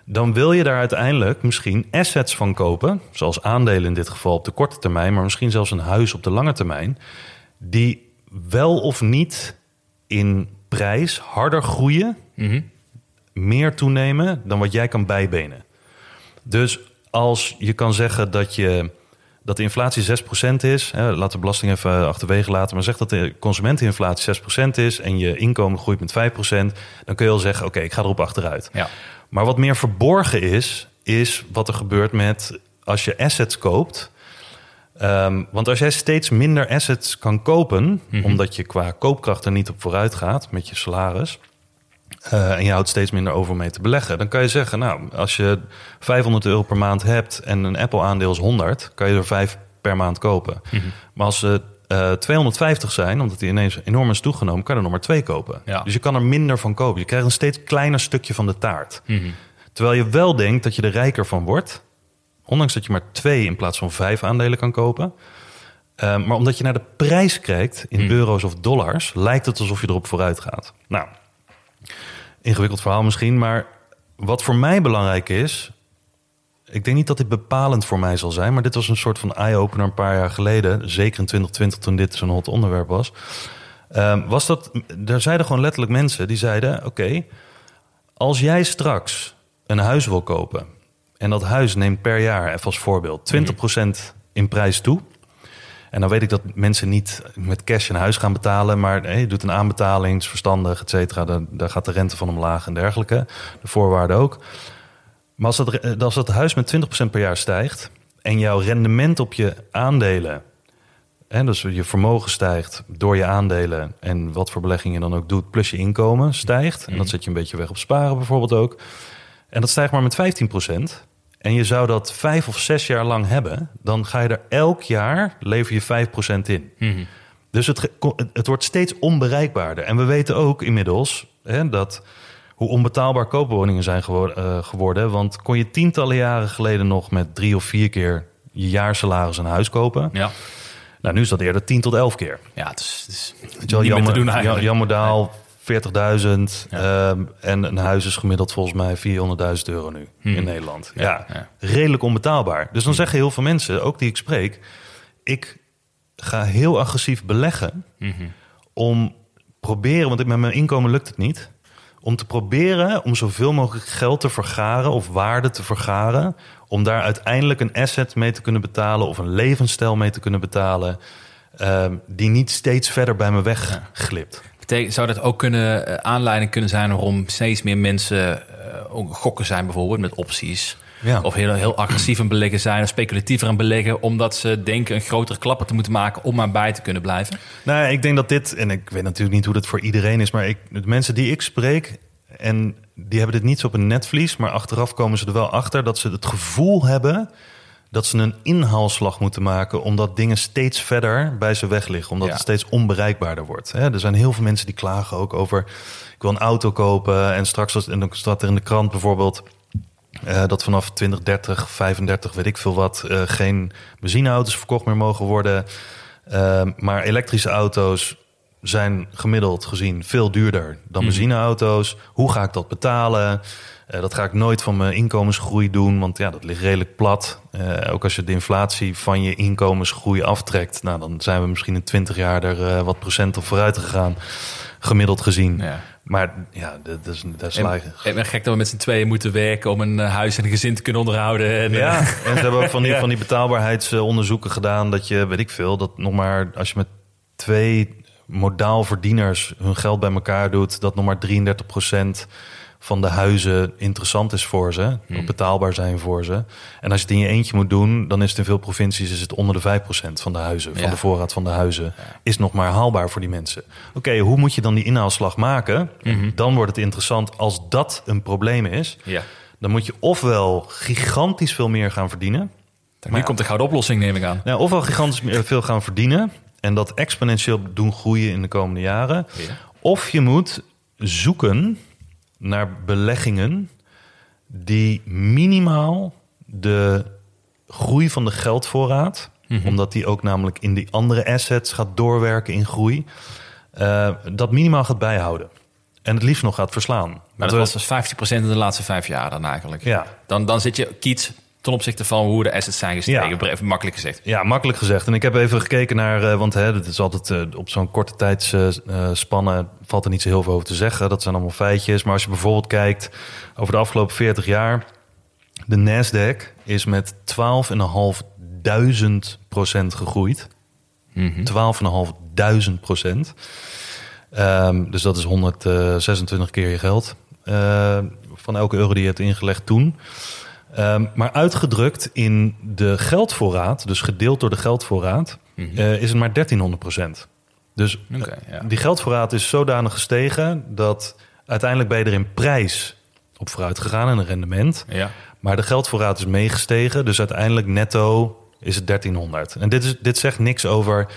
dan wil je daar uiteindelijk misschien assets van kopen, zoals aandelen in dit geval op de korte termijn, maar misschien zelfs een huis op de lange termijn, die wel of niet in prijs harder groeien, meer toenemen dan wat jij kan bijbenen. Dus als je kan zeggen dat, je, dat de inflatie 6% is, hè, laat de belasting even achterwege laten, maar zeg dat de consumenteninflatie 6% is en je inkomen groeit met 5%, dan kun je al zeggen: oké, ik ga erop achteruit. Ja. Maar wat meer verborgen is, is wat er gebeurt met als je assets koopt. Ehm, want als jij steeds minder assets kan kopen, omdat je qua koopkracht er niet op vooruit gaat met je salaris. eh, en je houdt steeds minder over om mee te beleggen. Dan kan je zeggen, nou, als je 500 euro per maand hebt en een Apple-aandeel is 100, kan je er 5 per maand kopen. Maar als ze eh, 250 zijn, omdat die ineens enorm is toegenomen, kan je er nog maar twee kopen. Ja. Dus je kan er minder van kopen. Je krijgt een steeds kleiner stukje van de taart. Terwijl je wel denkt dat je er rijker van wordt. Ondanks dat je maar twee in plaats van vijf aandelen kan kopen. Eh, maar omdat je naar de prijs kijkt in euro's of dollars, lijkt het alsof je erop vooruit gaat. Nou, ingewikkeld verhaal misschien, maar wat voor mij belangrijk is, ik denk niet dat dit bepalend voor mij zal zijn, maar dit was een soort van eye-opener een paar jaar geleden. Zeker in 2020 toen dit zo'n hot onderwerp was. Ehm, was dat, er zeiden gewoon letterlijk mensen die zeiden: Oké, als jij straks een huis wil kopen en dat huis neemt per jaar, even als voorbeeld, 20% in prijs toe. En dan weet ik dat mensen niet met cash een huis gaan betalen, maar hey, je doet een aanbetaling, is verstandig, et cetera. Daar, gaat de rente van omlaag en dergelijke. De voorwaarden ook. Maar als dat, als dat huis met 20% per jaar stijgt en jouw rendement op je aandelen, hè, dus je vermogen stijgt door je aandelen en wat voor belegging je dan ook doet, plus je inkomen stijgt, en dat zet je een beetje weg op sparen bijvoorbeeld ook, en dat stijgt maar met 15%, en je zou dat vijf of zes jaar lang hebben, dan ga je er elk jaar lever je 5% in. Dus het, het wordt steeds onbereikbaarder. En we weten ook inmiddels hè, dat hoe onbetaalbaar koopwoningen zijn gewo- eh, geworden. Want kon je tientallen jaren geleden nog met drie of vier keer je jaarsalaris een huis kopen. Ja, Nou, nu is dat eerder 10 tot 11 keer. ja het is, het is wel, Jan, te doen eigenlijk. Jan Modaal, 40.000. ehm, en een huis is gemiddeld volgens mij 400.000 euro nu in Nederland. Ja, Hmm. ja. redelijk onbetaalbaar. Dus dan zeggen heel veel mensen, ook die ik spreek... ik ga heel agressief beleggen Mhm. om proberen... want met mijn inkomen lukt het niet... om te proberen om zoveel mogelijk geld te vergaren... of waarde te vergaren... om daar uiteindelijk een asset mee te kunnen betalen... of een levensstijl mee te kunnen betalen... ehm, die niet steeds verder bij me wegglipt. Zou dat ook kunnen, eh, aanleiding kunnen zijn waarom steeds meer mensen eh, gokken zijn bijvoorbeeld met opties? Ja. Of heel, heel agressief aan beleggen zijn of speculatiever aan beleggen... omdat ze denken een grotere klapper te moeten maken om maar bij te kunnen blijven? Nou, ik denk dat dit, en ik weet natuurlijk niet hoe dat voor iedereen is, maar ik, de mensen die ik spreek, en die hebben dit niet zo op een netvlies, maar achteraf komen ze er wel achter dat ze het gevoel hebben dat ze een inhaalslag moeten maken, omdat dingen steeds verder bij ze weg liggen, omdat Ja. het steeds onbereikbaarder wordt. Hè, Er zijn heel veel mensen die klagen ook over, ik wil een auto kopen en straks en dan staat er in de krant bijvoorbeeld. eh, dat vanaf 2030, 35, weet ik veel wat, eh, geen benzineauto's verkocht meer mogen worden. Ehm, maar elektrische auto's zijn gemiddeld gezien veel duurder dan benzineauto's. Hoe ga ik dat betalen? Eh, dat ga ik nooit van mijn inkomensgroei doen, want ja, dat ligt redelijk plat. Eh, ook als je de inflatie van je inkomensgroei aftrekt, nou, dan zijn we misschien in 20 jaar er eh, wat procent op vooruit gegaan, gemiddeld gezien. Ja. Maar ja, dat, dat is, je- Ik ben gek dat we met z'n tweeën moeten werken om een huis en een gezin te kunnen onderhouden. En, Ja, en ze hebben ook van die, Ja. van die betaalbaarheidsonderzoeken gedaan. Dat je, weet ik veel, dat nog maar als je met twee modaal verdieners hun geld bij elkaar doet, dat nog maar 33% van de huizen interessant is voor ze, Hmm. betaalbaar zijn voor ze. En als je het in je eentje moet doen, dan is het in veel provincies is het onder de 5% van de huizen, van de voorraad van de huizen, is nog maar haalbaar voor die mensen. Oké, hoe moet je dan die inhaalslag maken? Mhm. Dan wordt het interessant als dat een probleem is. ja. Dan moet je ofwel gigantisch veel meer gaan verdienen. Nu komt de gouden oplossing, neem ik aan. Nou, ofwel gigantisch veel gaan verdienen. En dat exponentieel doen groeien in de komende jaren. Ja. Of je moet zoeken naar beleggingen die minimaal de groei van de geldvoorraad, omdat die ook namelijk in die andere assets gaat doorwerken in groei, eh, dat minimaal gaat bijhouden. En het liefst nog gaat verslaan. Maar dat was dus 50% in de laatste vijf jaar dan eigenlijk. Ja. Dan, dan zit je kiet ten opzichte van hoe de assets zijn gestegen. Ja. Even makkelijk gezegd. Ja, makkelijk gezegd. En ik heb even gekeken naar, eh, want hè, het is altijd eh, op zo'n korte tijdsspannen valt er niet zo heel veel over te zeggen. Dat zijn allemaal feitjes. Maar als je bijvoorbeeld kijkt over de afgelopen 40 jaar, de Nasdaq is met 12.500 procent gegroeid. 12.500 procent. Ehm, dus dat is 126 keer je geld. eh, van elke euro die je hebt ingelegd toen. Ehm, maar uitgedrukt in de geldvoorraad, dus gedeeld door de geldvoorraad, eh, is het maar 1300 procent. Dus eh, ja. die geldvoorraad is zodanig gestegen dat uiteindelijk ben je er in prijs op vooruit gegaan en een rendement. Ja. Maar de geldvoorraad is meegestegen, dus uiteindelijk netto is het 1300. En dit, is, dit zegt niks over,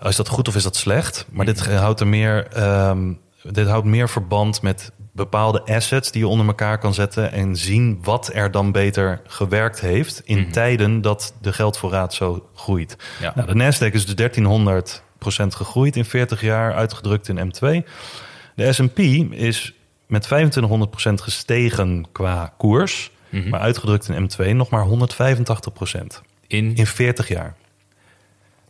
oh, is dat goed of is dat slecht? Maar dit houdt er meer, ehm, dit houdt meer verband met bepaalde assets die je onder elkaar kan zetten en zien wat er dan beter gewerkt heeft in tijden dat de geldvoorraad zo groeit. Ja. Nou, de Nasdaq is dus 1300% gegroeid in 40 jaar, uitgedrukt in M2. De S&P is met 2500% gestegen qua koers Maar uitgedrukt in M2 nog maar 185 procent. In, In 40 jaar.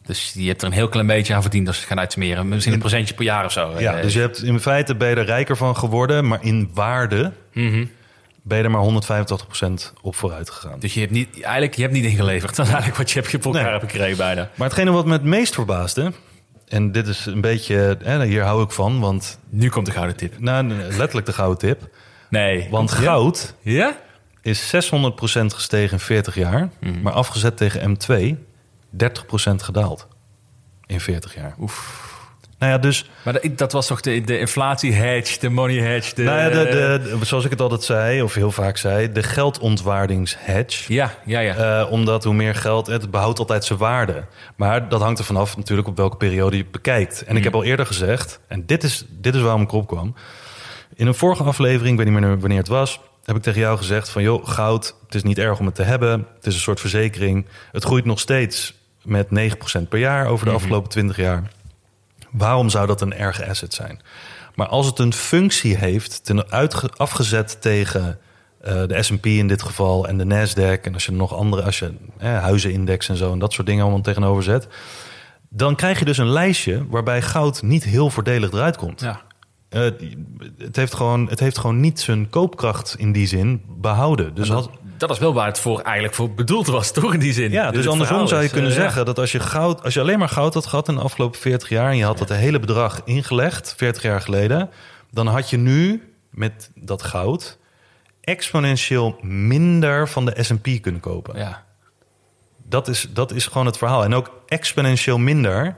Dus je hebt er een heel klein beetje aan verdiend als het gaat uitsmeren. Misschien een procentje per jaar of zo. Ja, dus je hebt in feite ben je er rijker van geworden, maar in waarde mhm. ben je er maar 185 procent op vooruit gegaan. Dus je hebt niet, eigenlijk, je hebt niet ingeleverd. Dat is eigenlijk wat je hebt voor elkaar Nee. hebt gekregen bijna. Maar hetgene wat me het meest verbaasde, en dit is een beetje, hè, hier hou ik van, want Nu komt de gouden tip. nou, letterlijk de gouden tip. Nee. Want goud Ja? is 600% gestegen in 40 jaar, Mhm. maar afgezet tegen M2 30% gedaald in 40 jaar. Oef. Nou ja, dus Maar dat, was toch de, de inflatie hedge, de money hedge. De, nou ja, de, de, de- zoals ik het altijd zei, of heel vaak zei, de geldontwaardingshedge. ja, ja, ja. Eh, omdat hoe meer geld, het behoudt altijd zijn waarde. Maar dat hangt er vanaf natuurlijk op welke periode je bekijkt. En ik heb al eerder gezegd, en dit is, dit is waarom ik opkwam. In een vorige aflevering, ik weet niet meer wanneer het was, heb ik tegen jou gezegd van joh, goud, het is niet erg om het te hebben. Het is een soort verzekering. Het groeit nog steeds met 9% per jaar over de afgelopen 20 jaar. Waarom zou dat een erge asset zijn? Maar als het een functie heeft, ten uitge- afgezet tegen eh, de S&P in dit geval en de Nasdaq en als je nog andere, als je eh, huizenindex en zo en dat soort dingen allemaal tegenover zet, dan krijg je dus een lijstje waarbij goud niet heel voordelig eruit komt. ja. Eh, het, heeft gewoon, het heeft gewoon niet zijn koopkracht in die zin behouden. Dus als, dat, is wel waar het voor eigenlijk voor bedoeld was, toch in die zin? ja, dus het andersom zou je is, kunnen eh, zeggen dat als je, goud, als je alleen maar goud had gehad in de afgelopen 40 jaar en je had dat hele bedrag ingelegd, 40 jaar geleden, dan had je nu met dat goud exponentieel minder van de S&P kunnen kopen. Ja. Dat, is, dat is gewoon het verhaal. En ook exponentieel minder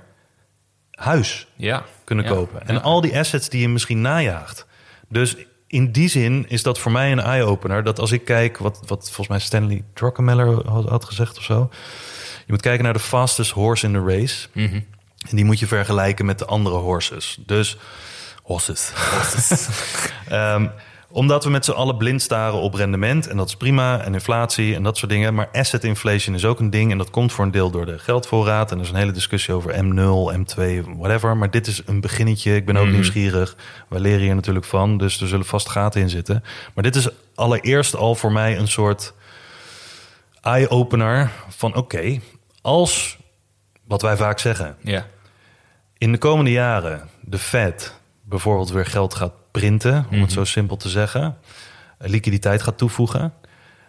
huis Ja. kunnen Ja. kopen. En Ja. al die assets die je misschien najaagt. Dus in die zin is dat voor mij een eye-opener. Dat als ik kijk, wat, wat volgens mij Stanley Druckenmiller had, had gezegd of zo. Je moet kijken naar de fastest horse in the race. Mhm. En die moet je vergelijken met de andere horses. Dus horses. Ehm, omdat we met z'n allen blind staren op rendement. En dat is prima. En inflatie en dat soort dingen. Maar asset inflation is ook een ding. En dat komt voor een deel door de geldvoorraad. En er is een hele discussie over M0, M2, whatever. Maar dit is een beginnetje. Ik ben ook Mhm. nieuwsgierig. We leren hier natuurlijk van. Dus er zullen vast gaten in zitten. Maar dit is allereerst al voor mij een soort eye-opener. Van oké, als, wat wij vaak zeggen Ja. in de komende jaren de Fed bijvoorbeeld weer geld gaat printen, om het zo simpel te zeggen, eh, liquiditeit gaat toevoegen,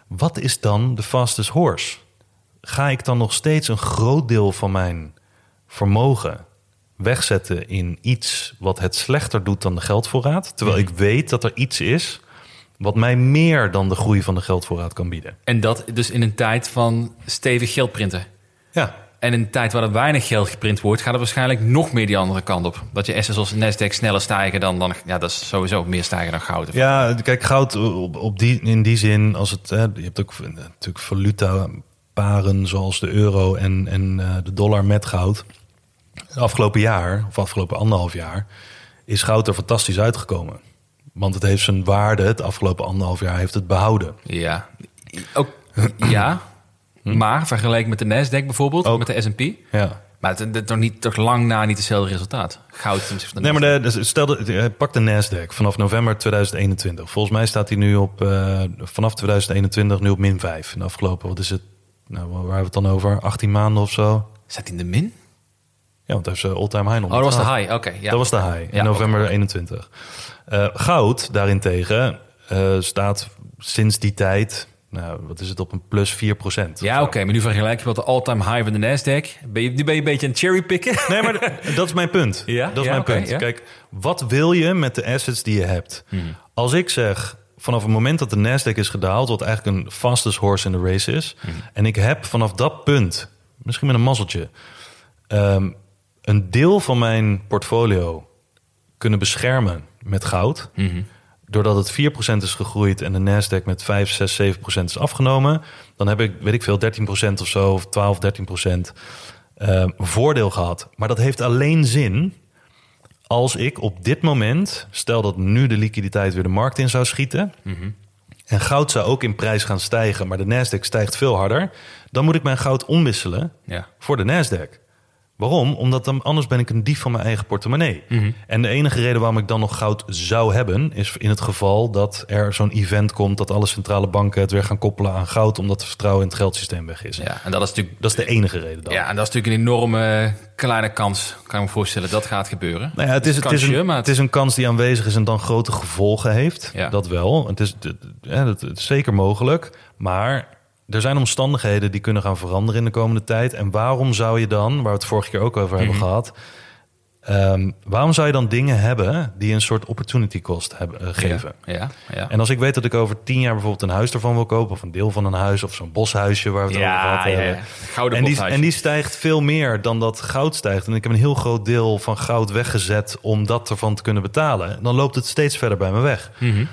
wat is dan de fastest horse? Ga ik dan nog steeds een groot deel van mijn vermogen wegzetten in iets wat het slechter doet dan de geldvoorraad, terwijl ik weet dat er iets is wat mij meer dan de groei van de geldvoorraad kan bieden? En dat dus in een tijd van stevig geld printen. Ja, En in een tijd waar er weinig geld geprint wordt, gaat het waarschijnlijk nog meer die andere kant op. Dat je assets als Nasdaq sneller stijgen dan, dan ja, dat is sowieso meer stijgen dan goud. Ja, kijk, goud op, op die, in die zin, als het, hè, je hebt ook natuurlijk valuta paren zoals de euro en, en eh, de dollar met goud. Het afgelopen jaar, of afgelopen anderhalf jaar, is goud er fantastisch uitgekomen. Want het heeft zijn waarde, het afgelopen anderhalf jaar heeft het behouden. Ja, ook, ja. Maar vergeleken met de Nasdaq bijvoorbeeld, Hm? Ook. met de S&P, Ja. maar het het is toch niet toch lang na niet hetzelfde resultaat. Goud van de Nee, maar de, stel, eh, pak de Nasdaq vanaf november 2021. Volgens mij staat hij nu op, eh, vanaf 2021 nu op min 5. In de afgelopen, wat is het, nou, waar hebben we het dan over? 18 maanden of zo? Staat in de min? Ja, want hij heeft zijn all-time high nog Oh, dat was de high. Oké, ja. Dat was de high in Ja, november oké. 21. Eh, goud daarentegen eh, staat sinds die tijd, nou, wat is het, op een plus 4 procent. Ja, oké, maar nu vergelijk je wat de all-time high van de Nasdaq. Ben je, nu ben je een beetje aan het cherrypicken. Nee, maar dat is mijn punt. Ja? Dat is Ja, mijn punt. ja. Kijk, wat wil je met de assets die je hebt? Hmm. Als ik zeg, vanaf het moment dat de Nasdaq is gedaald, wat eigenlijk een fastest horse in the race is, Hmm. en ik heb vanaf dat punt, misschien met een mazzeltje, ehm, een deel van mijn portfolio kunnen beschermen met goud, Mhm. Doordat het 4% is gegroeid en de Nasdaq met 5, 6, 7% is afgenomen, dan heb ik, weet ik veel, 13% of zo, of 12, 13% eh, voordeel gehad. Maar dat heeft alleen zin als ik op dit moment, stel dat nu de liquiditeit weer de markt in zou schieten, en goud zou ook in prijs gaan stijgen, maar de Nasdaq stijgt veel harder, dan moet ik mijn goud omwisselen Ja. voor de Nasdaq. Waarom? Omdat dan, anders ben ik een dief van mijn eigen portemonnee. En de enige reden waarom ik dan nog goud zou hebben... is in het geval dat er zo'n event komt... dat alle centrale banken het weer gaan koppelen aan goud... omdat het vertrouwen in het geldsysteem weg is. Ja, en dat is natuurlijk... Dat is de enige reden dan. Ja, en dat is natuurlijk een enorme kleine kans, kan ik me voorstellen, dat gaat gebeuren. Nou ja, het, is, het, is een, het is een kans die aanwezig is en dan grote gevolgen heeft. Ja. Dat wel. Het is, het, het- het is zeker mogelijk. Maar er zijn omstandigheden die kunnen gaan veranderen in de komende tijd. En waarom zou je dan, waar we het vorige keer ook over Mhm. hebben gehad... ehm, waarom zou je dan dingen hebben die een soort opportunity cost hebben, eh, geven? Ja, ja, ja. En als ik weet dat ik over tien jaar bijvoorbeeld een huis ervan wil kopen... of een deel van een huis of zo'n boshuisje waar we het over gehad ja, hebben... ja. Gouden En die, en die stijgt veel meer dan dat goud stijgt. En ik heb een heel groot deel van goud weggezet om dat ervan te kunnen betalen. Dan loopt het steeds verder bij me weg. Mhm.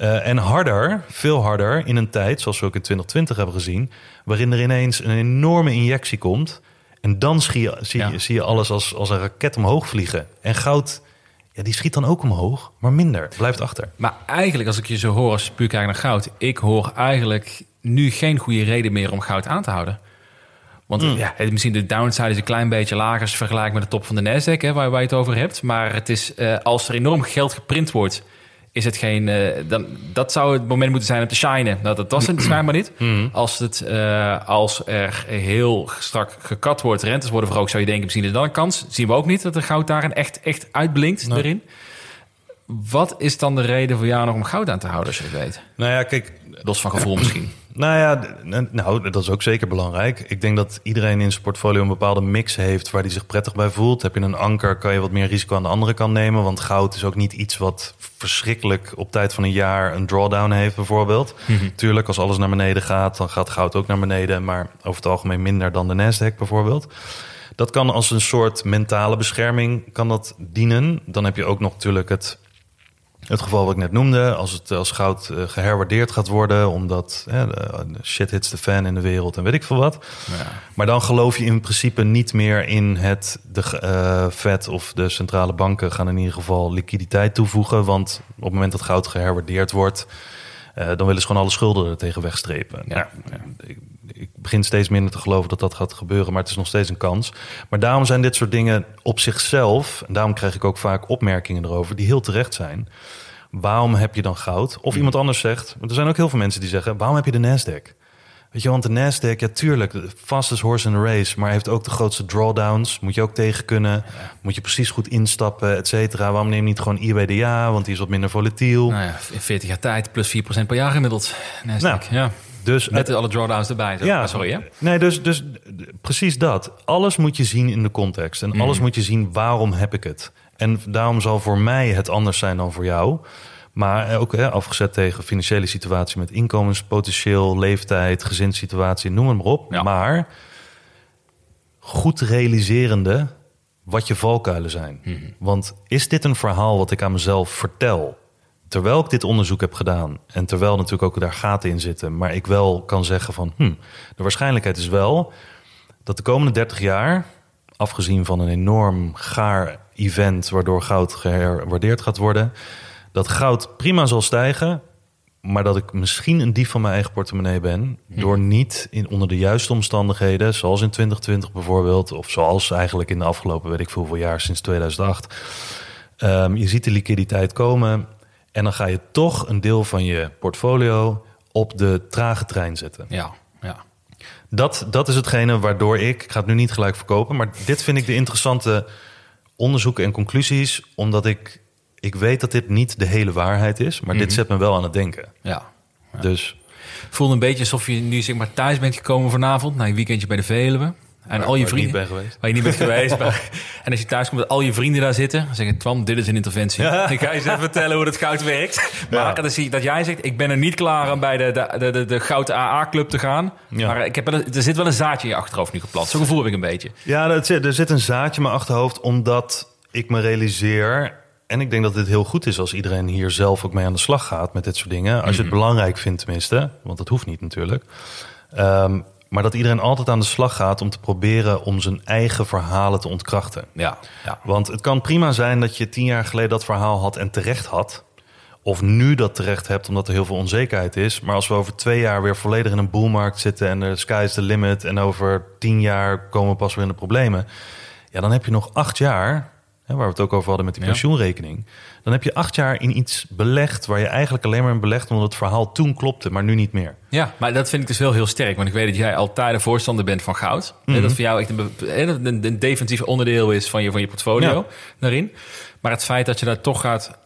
Eh, en harder, veel harder in een tijd, zoals we ook in 2020 hebben gezien, waarin er ineens een enorme injectie komt. En dan zie je, zie, Ja. zie je alles als, als een raket omhoog vliegen. En goud, ja, die schiet dan ook omhoog, maar minder. Blijft achter. Maar eigenlijk, als ik je zo hoor als puur kijken naar goud... ik hoor eigenlijk nu geen goede reden meer om goud aan te houden. Want Hmm. ja, misschien de downside is een klein beetje lager... als je vergelijkt met de top van de Nasdaq, hè, waar, waar je het over hebt. Maar het is, eh, als er enorm geld geprint wordt... is het geen... eh, dan, dat zou het moment moeten zijn om te shinen. Nou, dat was het schijnbaar niet. Als, het, eh, als er heel strak gekat wordt, rentes worden verhoogd... zou je denken, misschien is dan een kans. Zien we ook niet dat de goud daarin echt, echt uitblinkt Nee. erin. Wat is dan de reden voor jou nog om goud aan te houden, als je het weet? Nou ja, kijk, Los van gevoel misschien. Nou ja, nou, dat is ook zeker belangrijk. Ik denk dat iedereen in zijn portfolio een bepaalde mix heeft waar hij zich prettig bij voelt. Heb je een anker, kan je wat meer risico aan de andere kant nemen. Want goud is ook niet iets wat verschrikkelijk op tijd van een jaar een drawdown heeft, bijvoorbeeld. Tuurlijk, als alles naar beneden gaat, dan gaat goud ook naar beneden. Maar over het algemeen minder dan de Nasdaq bijvoorbeeld. Dat kan als een soort mentale bescherming kan dat dienen. Dan heb je ook nog natuurlijk het het geval wat ik net noemde, als het als goud eh, geherwaardeerd gaat worden, omdat hè, de, de shit hits the fan in de wereld en weet ik veel wat. Maar dan geloof je in principe niet meer in het, de eh Fed of de centrale banken gaan in ieder geval liquiditeit toevoegen. Want op het moment dat goud geherwaardeerd wordt, eh, dan willen ze gewoon alle schulden er tegen wegstrepen. Ja. Nou, ik, begin steeds minder te geloven dat dat gaat gebeuren, maar het is nog steeds een kans. Maar daarom zijn dit soort dingen op zichzelf, en daarom krijg ik ook vaak opmerkingen erover, die heel terecht zijn. Waarom heb je dan goud? Of iemand anders zegt, want er zijn ook heel veel mensen die zeggen, waarom heb je de Nasdaq? Weet je, want de Nasdaq, ja tuurlijk, de fastest horse in the race, maar heeft ook de grootste drawdowns. Moet je ook tegen kunnen, moet je precies goed instappen, et cetera. Waarom neem je niet gewoon IBDA, want die is wat minder volatiel. Nou ja, in 40 jaar tijd plus 4% per jaar gemiddeld. Nasdaq. Nou, ja. Dus Met alle drawdowns erbij. Zo. Ja. Ah, sorry hè? Nee, dus, dus precies dat. Alles moet je zien in de context. En alles moet je zien waarom heb ik het. En daarom zal voor mij het anders zijn dan voor jou. Maar ook hè, afgezet tegen financiële situatie met inkomenspotentieel, leeftijd, gezinssituatie, noem het maar op. Ja. Maar goed realiserende wat je valkuilen zijn. Want is dit een verhaal wat ik aan mezelf vertel? Terwijl ik dit onderzoek heb gedaan en terwijl natuurlijk ook daar gaten in zitten, maar ik wel kan zeggen van, hm, de waarschijnlijkheid is wel dat de komende 30 jaar, afgezien van een enorm gaar event waardoor goud geherwaardeerd gaat worden, dat goud prima zal stijgen, maar dat ik misschien een dief van mijn eigen portemonnee ben, door niet in, onder de juiste omstandigheden, zoals in 2020 bijvoorbeeld, of zoals eigenlijk in de afgelopen, weet ik veel, hoeveel jaar sinds 2008, Ehm, je ziet de liquiditeit komen en dan ga je toch een deel van je portfolio op de trage trein zetten. Ja, ja. Dat, dat is hetgene waardoor ik, ik ga het nu niet gelijk verkopen, maar dit vind ik de interessante onderzoeken en conclusies, omdat ik, ik weet dat dit niet de hele waarheid is, maar dit zet me wel aan het denken. ja. Dus Voelde een beetje alsof je nu zeg maar thuis bent gekomen vanavond. Na je weekendje bij de Veluwe. En Waar- al je waar ik vrienden... ben geweest. Waar je niet bent geweest. maar- en als je thuis komt, dat al je vrienden daar zitten. Dan zeggen, Twan, dit is een interventie. Ik ga je eens even vertellen hoe het goud werkt. Maar dan zie je dat jij zegt, ik ben er niet klaar om bij de, de, de, de, Goud AA-club te gaan. Ja. Maar ik heb er zit wel een zaadje in je achterhoofd nu geplant. Zo'n gevoel heb ik een beetje. Ja, dat zit, er zit een zaadje in mijn achterhoofd, omdat ik me realiseer. En ik denk dat dit heel goed is als iedereen hier zelf ook mee aan de slag gaat met dit soort dingen. Als je het belangrijk vindt, tenminste. Want dat hoeft niet natuurlijk. Ehm, maar dat iedereen altijd aan de slag gaat om te proberen om zijn eigen verhalen te ontkrachten. Ja, ja. Want het kan prima zijn dat je tien jaar geleden dat verhaal had en terecht had. Of nu dat terecht hebt omdat er heel veel onzekerheid is. Maar als we over twee jaar weer volledig in een boelmarkt zitten en de sky is the limit. En over tien jaar komen we pas weer in de problemen. Ja, dan heb je nog acht jaar, hè, waar we het ook over hadden met die pensioenrekening. Dan heb je acht jaar in iets belegd waar je eigenlijk alleen maar in belegt omdat het verhaal toen klopte, maar nu niet meer. Ja, maar dat vind ik dus wel heel sterk. Want ik weet dat jij altijd een voorstander bent van goud. En Dat voor jou echt een, een, een, defensief onderdeel is van je, van je portfolio daarin. Maar het feit dat je daar toch gaat,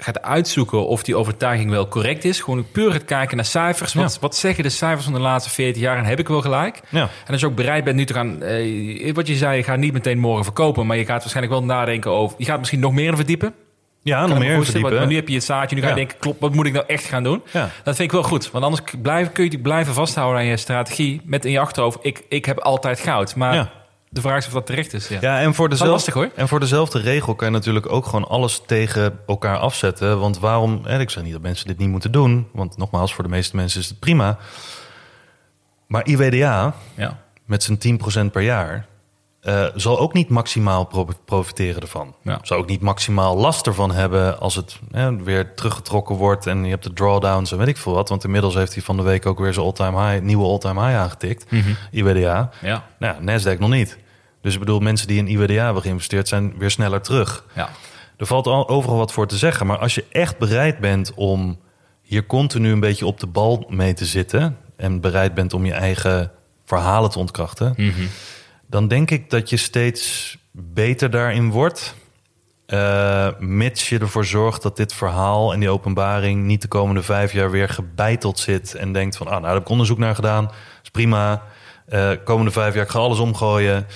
gaat uitzoeken of die overtuiging wel correct is. Gewoon puur het kijken naar cijfers. Wat, Ja. wat zeggen de cijfers van de laatste 14 jaar? En heb ik wel gelijk? Ja. En als je ook bereid bent nu te gaan... eh, wat je zei, je gaat niet meteen morgen verkopen. Maar je gaat waarschijnlijk wel nadenken over... Je gaat misschien nog meer in verdiepen. Ja, nog meer verdiepen. Want nu heb je het zaadje, nu ga je Ja. denken, klopt, wat moet ik nou echt gaan doen? Dat vind ik wel goed, want anders blijf, kun je die blijven vasthouden aan je strategie met in je achterhoofd, ik, ik heb altijd goud. Maar. De vraag is of dat terecht is. Ja. Ja, en voor, dezelfde, lastig, hoor. en voor dezelfde regel kan je natuurlijk ook gewoon alles tegen elkaar afzetten. Want waarom, en ik zeg niet dat mensen dit niet moeten doen, want nogmaals, voor de meeste mensen is het prima. Maar IWDA, Ja. met zijn 10% per jaar, eh, zal ook niet maximaal pro- profiteren ervan. Ja. Zal ook niet maximaal last ervan hebben als het weer teruggetrokken wordt en je hebt de drawdowns en weet ik veel wat. Want inmiddels heeft hij van de week ook weer zijn all-time high, nieuwe all-time high aangetikt, IWDA. Ja. Nou, Nasdaq nog niet. Dus ik bedoel, mensen die in IWDA hebben geïnvesteerd zijn weer sneller terug. Ja. Er valt al overal wat voor te zeggen. Maar als je echt bereid bent om hier continu een beetje op de bal mee te zitten... en bereid bent om je eigen verhalen te ontkrachten... dan denk ik dat je steeds beter daarin wordt... eh, mits je ervoor zorgt dat dit verhaal en die openbaring... niet de komende vijf jaar weer gebeiteld zit... en denkt van, ah, nou, daar heb ik onderzoek naar gedaan. is prima. Eh, komende vijf jaar, ik ga alles omgooien...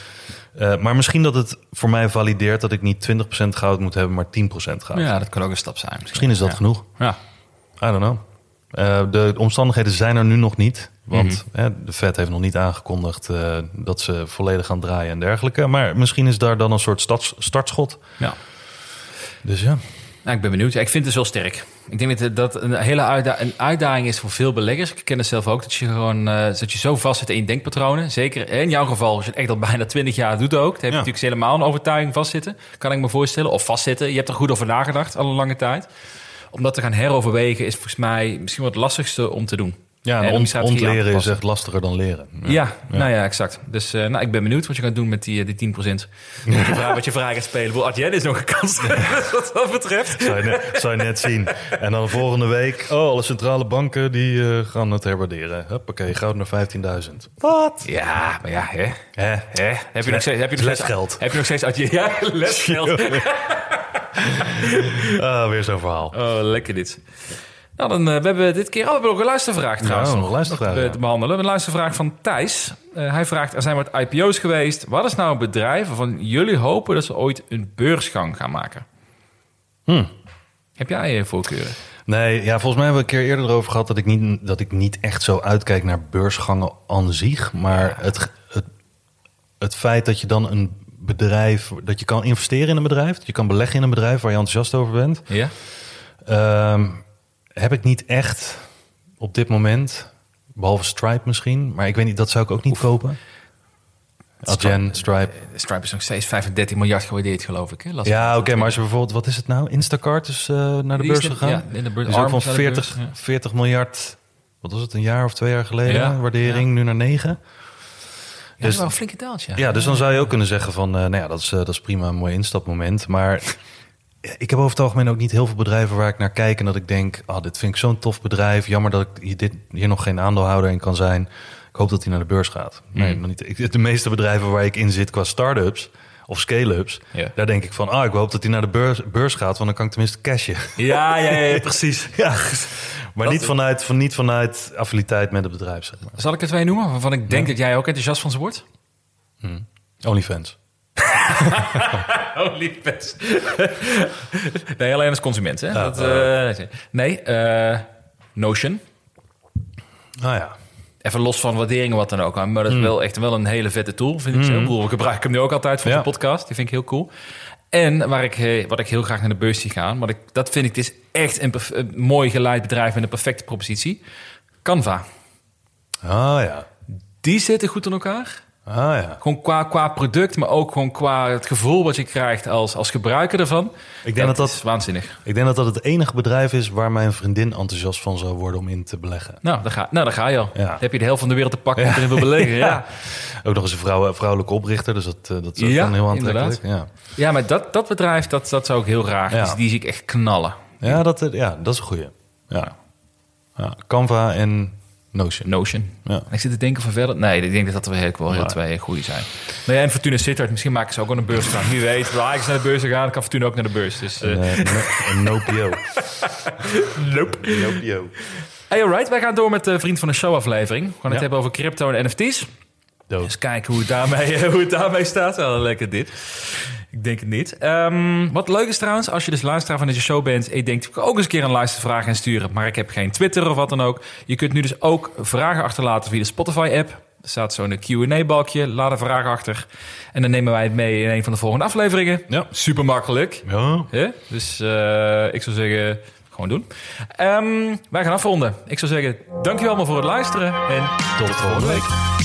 Eh, maar misschien dat het voor mij valideert dat ik niet 20% goud moet hebben, maar 10% goud. ja, dat kan ook een stap zijn. Misschien is dat Ja. genoeg. Ja. I don't know. Eh, de omstandigheden zijn er nu nog niet. Want Mhm. hè, de Fed heeft nog niet aangekondigd eh, dat ze volledig gaan draaien en dergelijke. Maar misschien is daar dan een soort starts- startschot. ja. Dus ja. Nou, ik ben benieuwd. Ik vind het wel sterk. Ik denk dat dat een hele uitda- een uitdaging is voor veel beleggers. Ik ken het zelf ook, dat je gewoon eh, dat je zo vast zit in je denkpatronen. Zeker in jouw geval, als je het echt al bijna 20 jaar doet ook. Dan heb je Ja. natuurlijk helemaal een overtuiging vastzitten. Kan ik me voorstellen. Of vastzitten. Je hebt er goed over nagedacht al een lange tijd. Om dat te gaan heroverwegen is volgens mij misschien wat het lastigste om te doen. Ja, En en ontleren is echt lastiger dan leren. Ja, nou ja, exact. Dus eh, nou, ik ben benieuwd wat je gaat doen met die, eh, die 10%. Wat je, vraag, wat je vraag gaat spelen. Wil Adyen is nog een kans wat dat betreft. Zou je, net, zou je net zien. En dan volgende week, oh, alle centrale banken die eh, gaan het herwaarderen. Huppakee, goud naar 15.000. Wat? Ja, maar ja, hè. Hè? Hè? Heb je nog steeds, heb je nog steeds Lesgeld. Heb je nog steeds uit je ja, lesgeld? Ah, weer zo'n verhaal. Oh, lekker dit. Nou, dan, eh, we hebben dit keer... Oh, we hebben ook een luistervraag trouwens. nog een luistervraag, te, ja. te behandelen. We hebben een luistervraag van Thijs. Eh, hij vraagt, er zijn wat IPO's geweest. Wat is nou een bedrijf waarvan jullie hopen dat ze ooit een beursgang gaan maken? Hm. Heb jij eh, voorkeuren? Nee, ja, volgens mij hebben we een keer eerder erover gehad dat ik niet, dat ik niet echt zo uitkijk naar beursgangen aan zich. Maar het, het, het feit dat je dan een bedrijf, dat je kan investeren in een bedrijf, dat je kan beleggen in een bedrijf waar je enthousiast over bent, Ja? ehm, heb ik niet echt op dit moment. Behalve Stripe misschien, maar ik weet niet, dat zou ik ook niet kopen. Adyen, Stripe. Stripe is nog steeds 35 miljard gewaardeerd, geloof ik. Hè? Ja, oké, maar als je bijvoorbeeld, wat is het nou? Instacart is eh, naar de beurs gegaan. ja, in de beurs- ook van is naar de 40, beurs, ja. 40 miljard, wat was het, een jaar of twee jaar geleden, Ja, waardering, nu naar 9. Ja, dat Dus- is wel een flinke taaltje. Ja, dus dan zou je ook kunnen zeggen van, eh, nou ja, dat is, eh, dat is prima een mooi instapmoment. Maar ik heb over het algemeen ook niet heel veel bedrijven waar ik naar kijk en dat ik denk, ah, dit vind ik zo'n tof bedrijf. Jammer dat ik hier, dit, hier nog geen aandeelhouder in kan zijn. Ik hoop dat hij naar de beurs gaat. Nee, Mm. nog niet. De meeste bedrijven waar ik in zit qua start-ups of scale-ups, Ja. daar denk ik van, ah, ik hoop dat hij naar de beurs, beurs gaat, want dan kan ik tenminste cashen. Ja, ja, ja, precies. ja, maar niet vanuit, van, niet vanuit affiniteit met het bedrijf, zeg maar. Zal ik er twee noemen waarvan ik denk dat jij ook enthousiast van ze wordt? OnlyFans. Oh, liefdes. nee, alleen als consument. Hè? Ja, dat, eh, nee, eh, Notion. Ah ja. Even los van waarderingen, wat dan ook. Maar dat is wel echt wel een hele vette tool, vind ik zo. Ik bedoel, Ik gebruik hem nu ook altijd voor Ja. de podcast. Die vind ik heel cool. En waar ik, eh, wat ik heel graag naar de beurs zie gaan... ik, dat vind ik, het is echt een, mooi geleid bedrijf... met een perfecte propositie. Canva. Ah ja. Die zitten goed in elkaar. Ah ja. Gewoon qua, qua product, maar ook gewoon qua het gevoel wat je krijgt als, als gebruiker ervan. Ik denk dat dat, is waanzinnig. ik denk dat dat het enige bedrijf is waar mijn vriendin enthousiast van zou worden om in te beleggen. Nou, daar ga, nou, daar ga je al. Ja. Dan heb je de helft van de wereld te pakken en erin wil beleggen. Ja. Ook nog eens een vrouw, vrouwelijke oprichter, dus dat, eh, dat is Ja, dan heel aantrekkelijk. Ja, ja, maar dat, dat bedrijf, dat, dat zou ik heel graag. Ja. Die, zie ik echt knallen. ja, dat, eh, ja dat is een goeie. Ja. Ja, Canva en Notion. Notion. Ja. En ik zit te denken van verder... Nee, ik denk dat dat wel heel, wel heel Nee. twee goede zijn. Nou ja, en Fortuna Sittard. Misschien maken ze ook wel een beurs gaan. Wie weet. Wil Ajax naar de beurs gaan, kan Fortuna ook naar de beurs. Dus, no- een Nopio. nope. Nopio. Hey, alright. Wij gaan door met de Vriend van de Show aflevering. We gaan het Ja. hebben over crypto en NFT's. Dood. Eens kijken hoe het daarmee, hoe het daarmee staat. Wel lekker dit. Ik denk het niet. Ehm, wat leuk is trouwens, als je dus luisteraar van deze show bent... en je denkt, ik wil ook eens een keer een luistervraag insturen... maar ik heb geen Twitter of wat dan ook. Je kunt nu dus ook vragen achterlaten via de Spotify-app. Er staat zo'n Q&A-balkje. Laat een vraag achter. En dan nemen wij het mee in een van de volgende afleveringen. Ja. Super makkelijk. Ja. Dus eh, ik zou zeggen, gewoon doen. Ehm, wij gaan afronden. Ik zou zeggen, dankjewel allemaal voor het luisteren. En Tot de volgende week.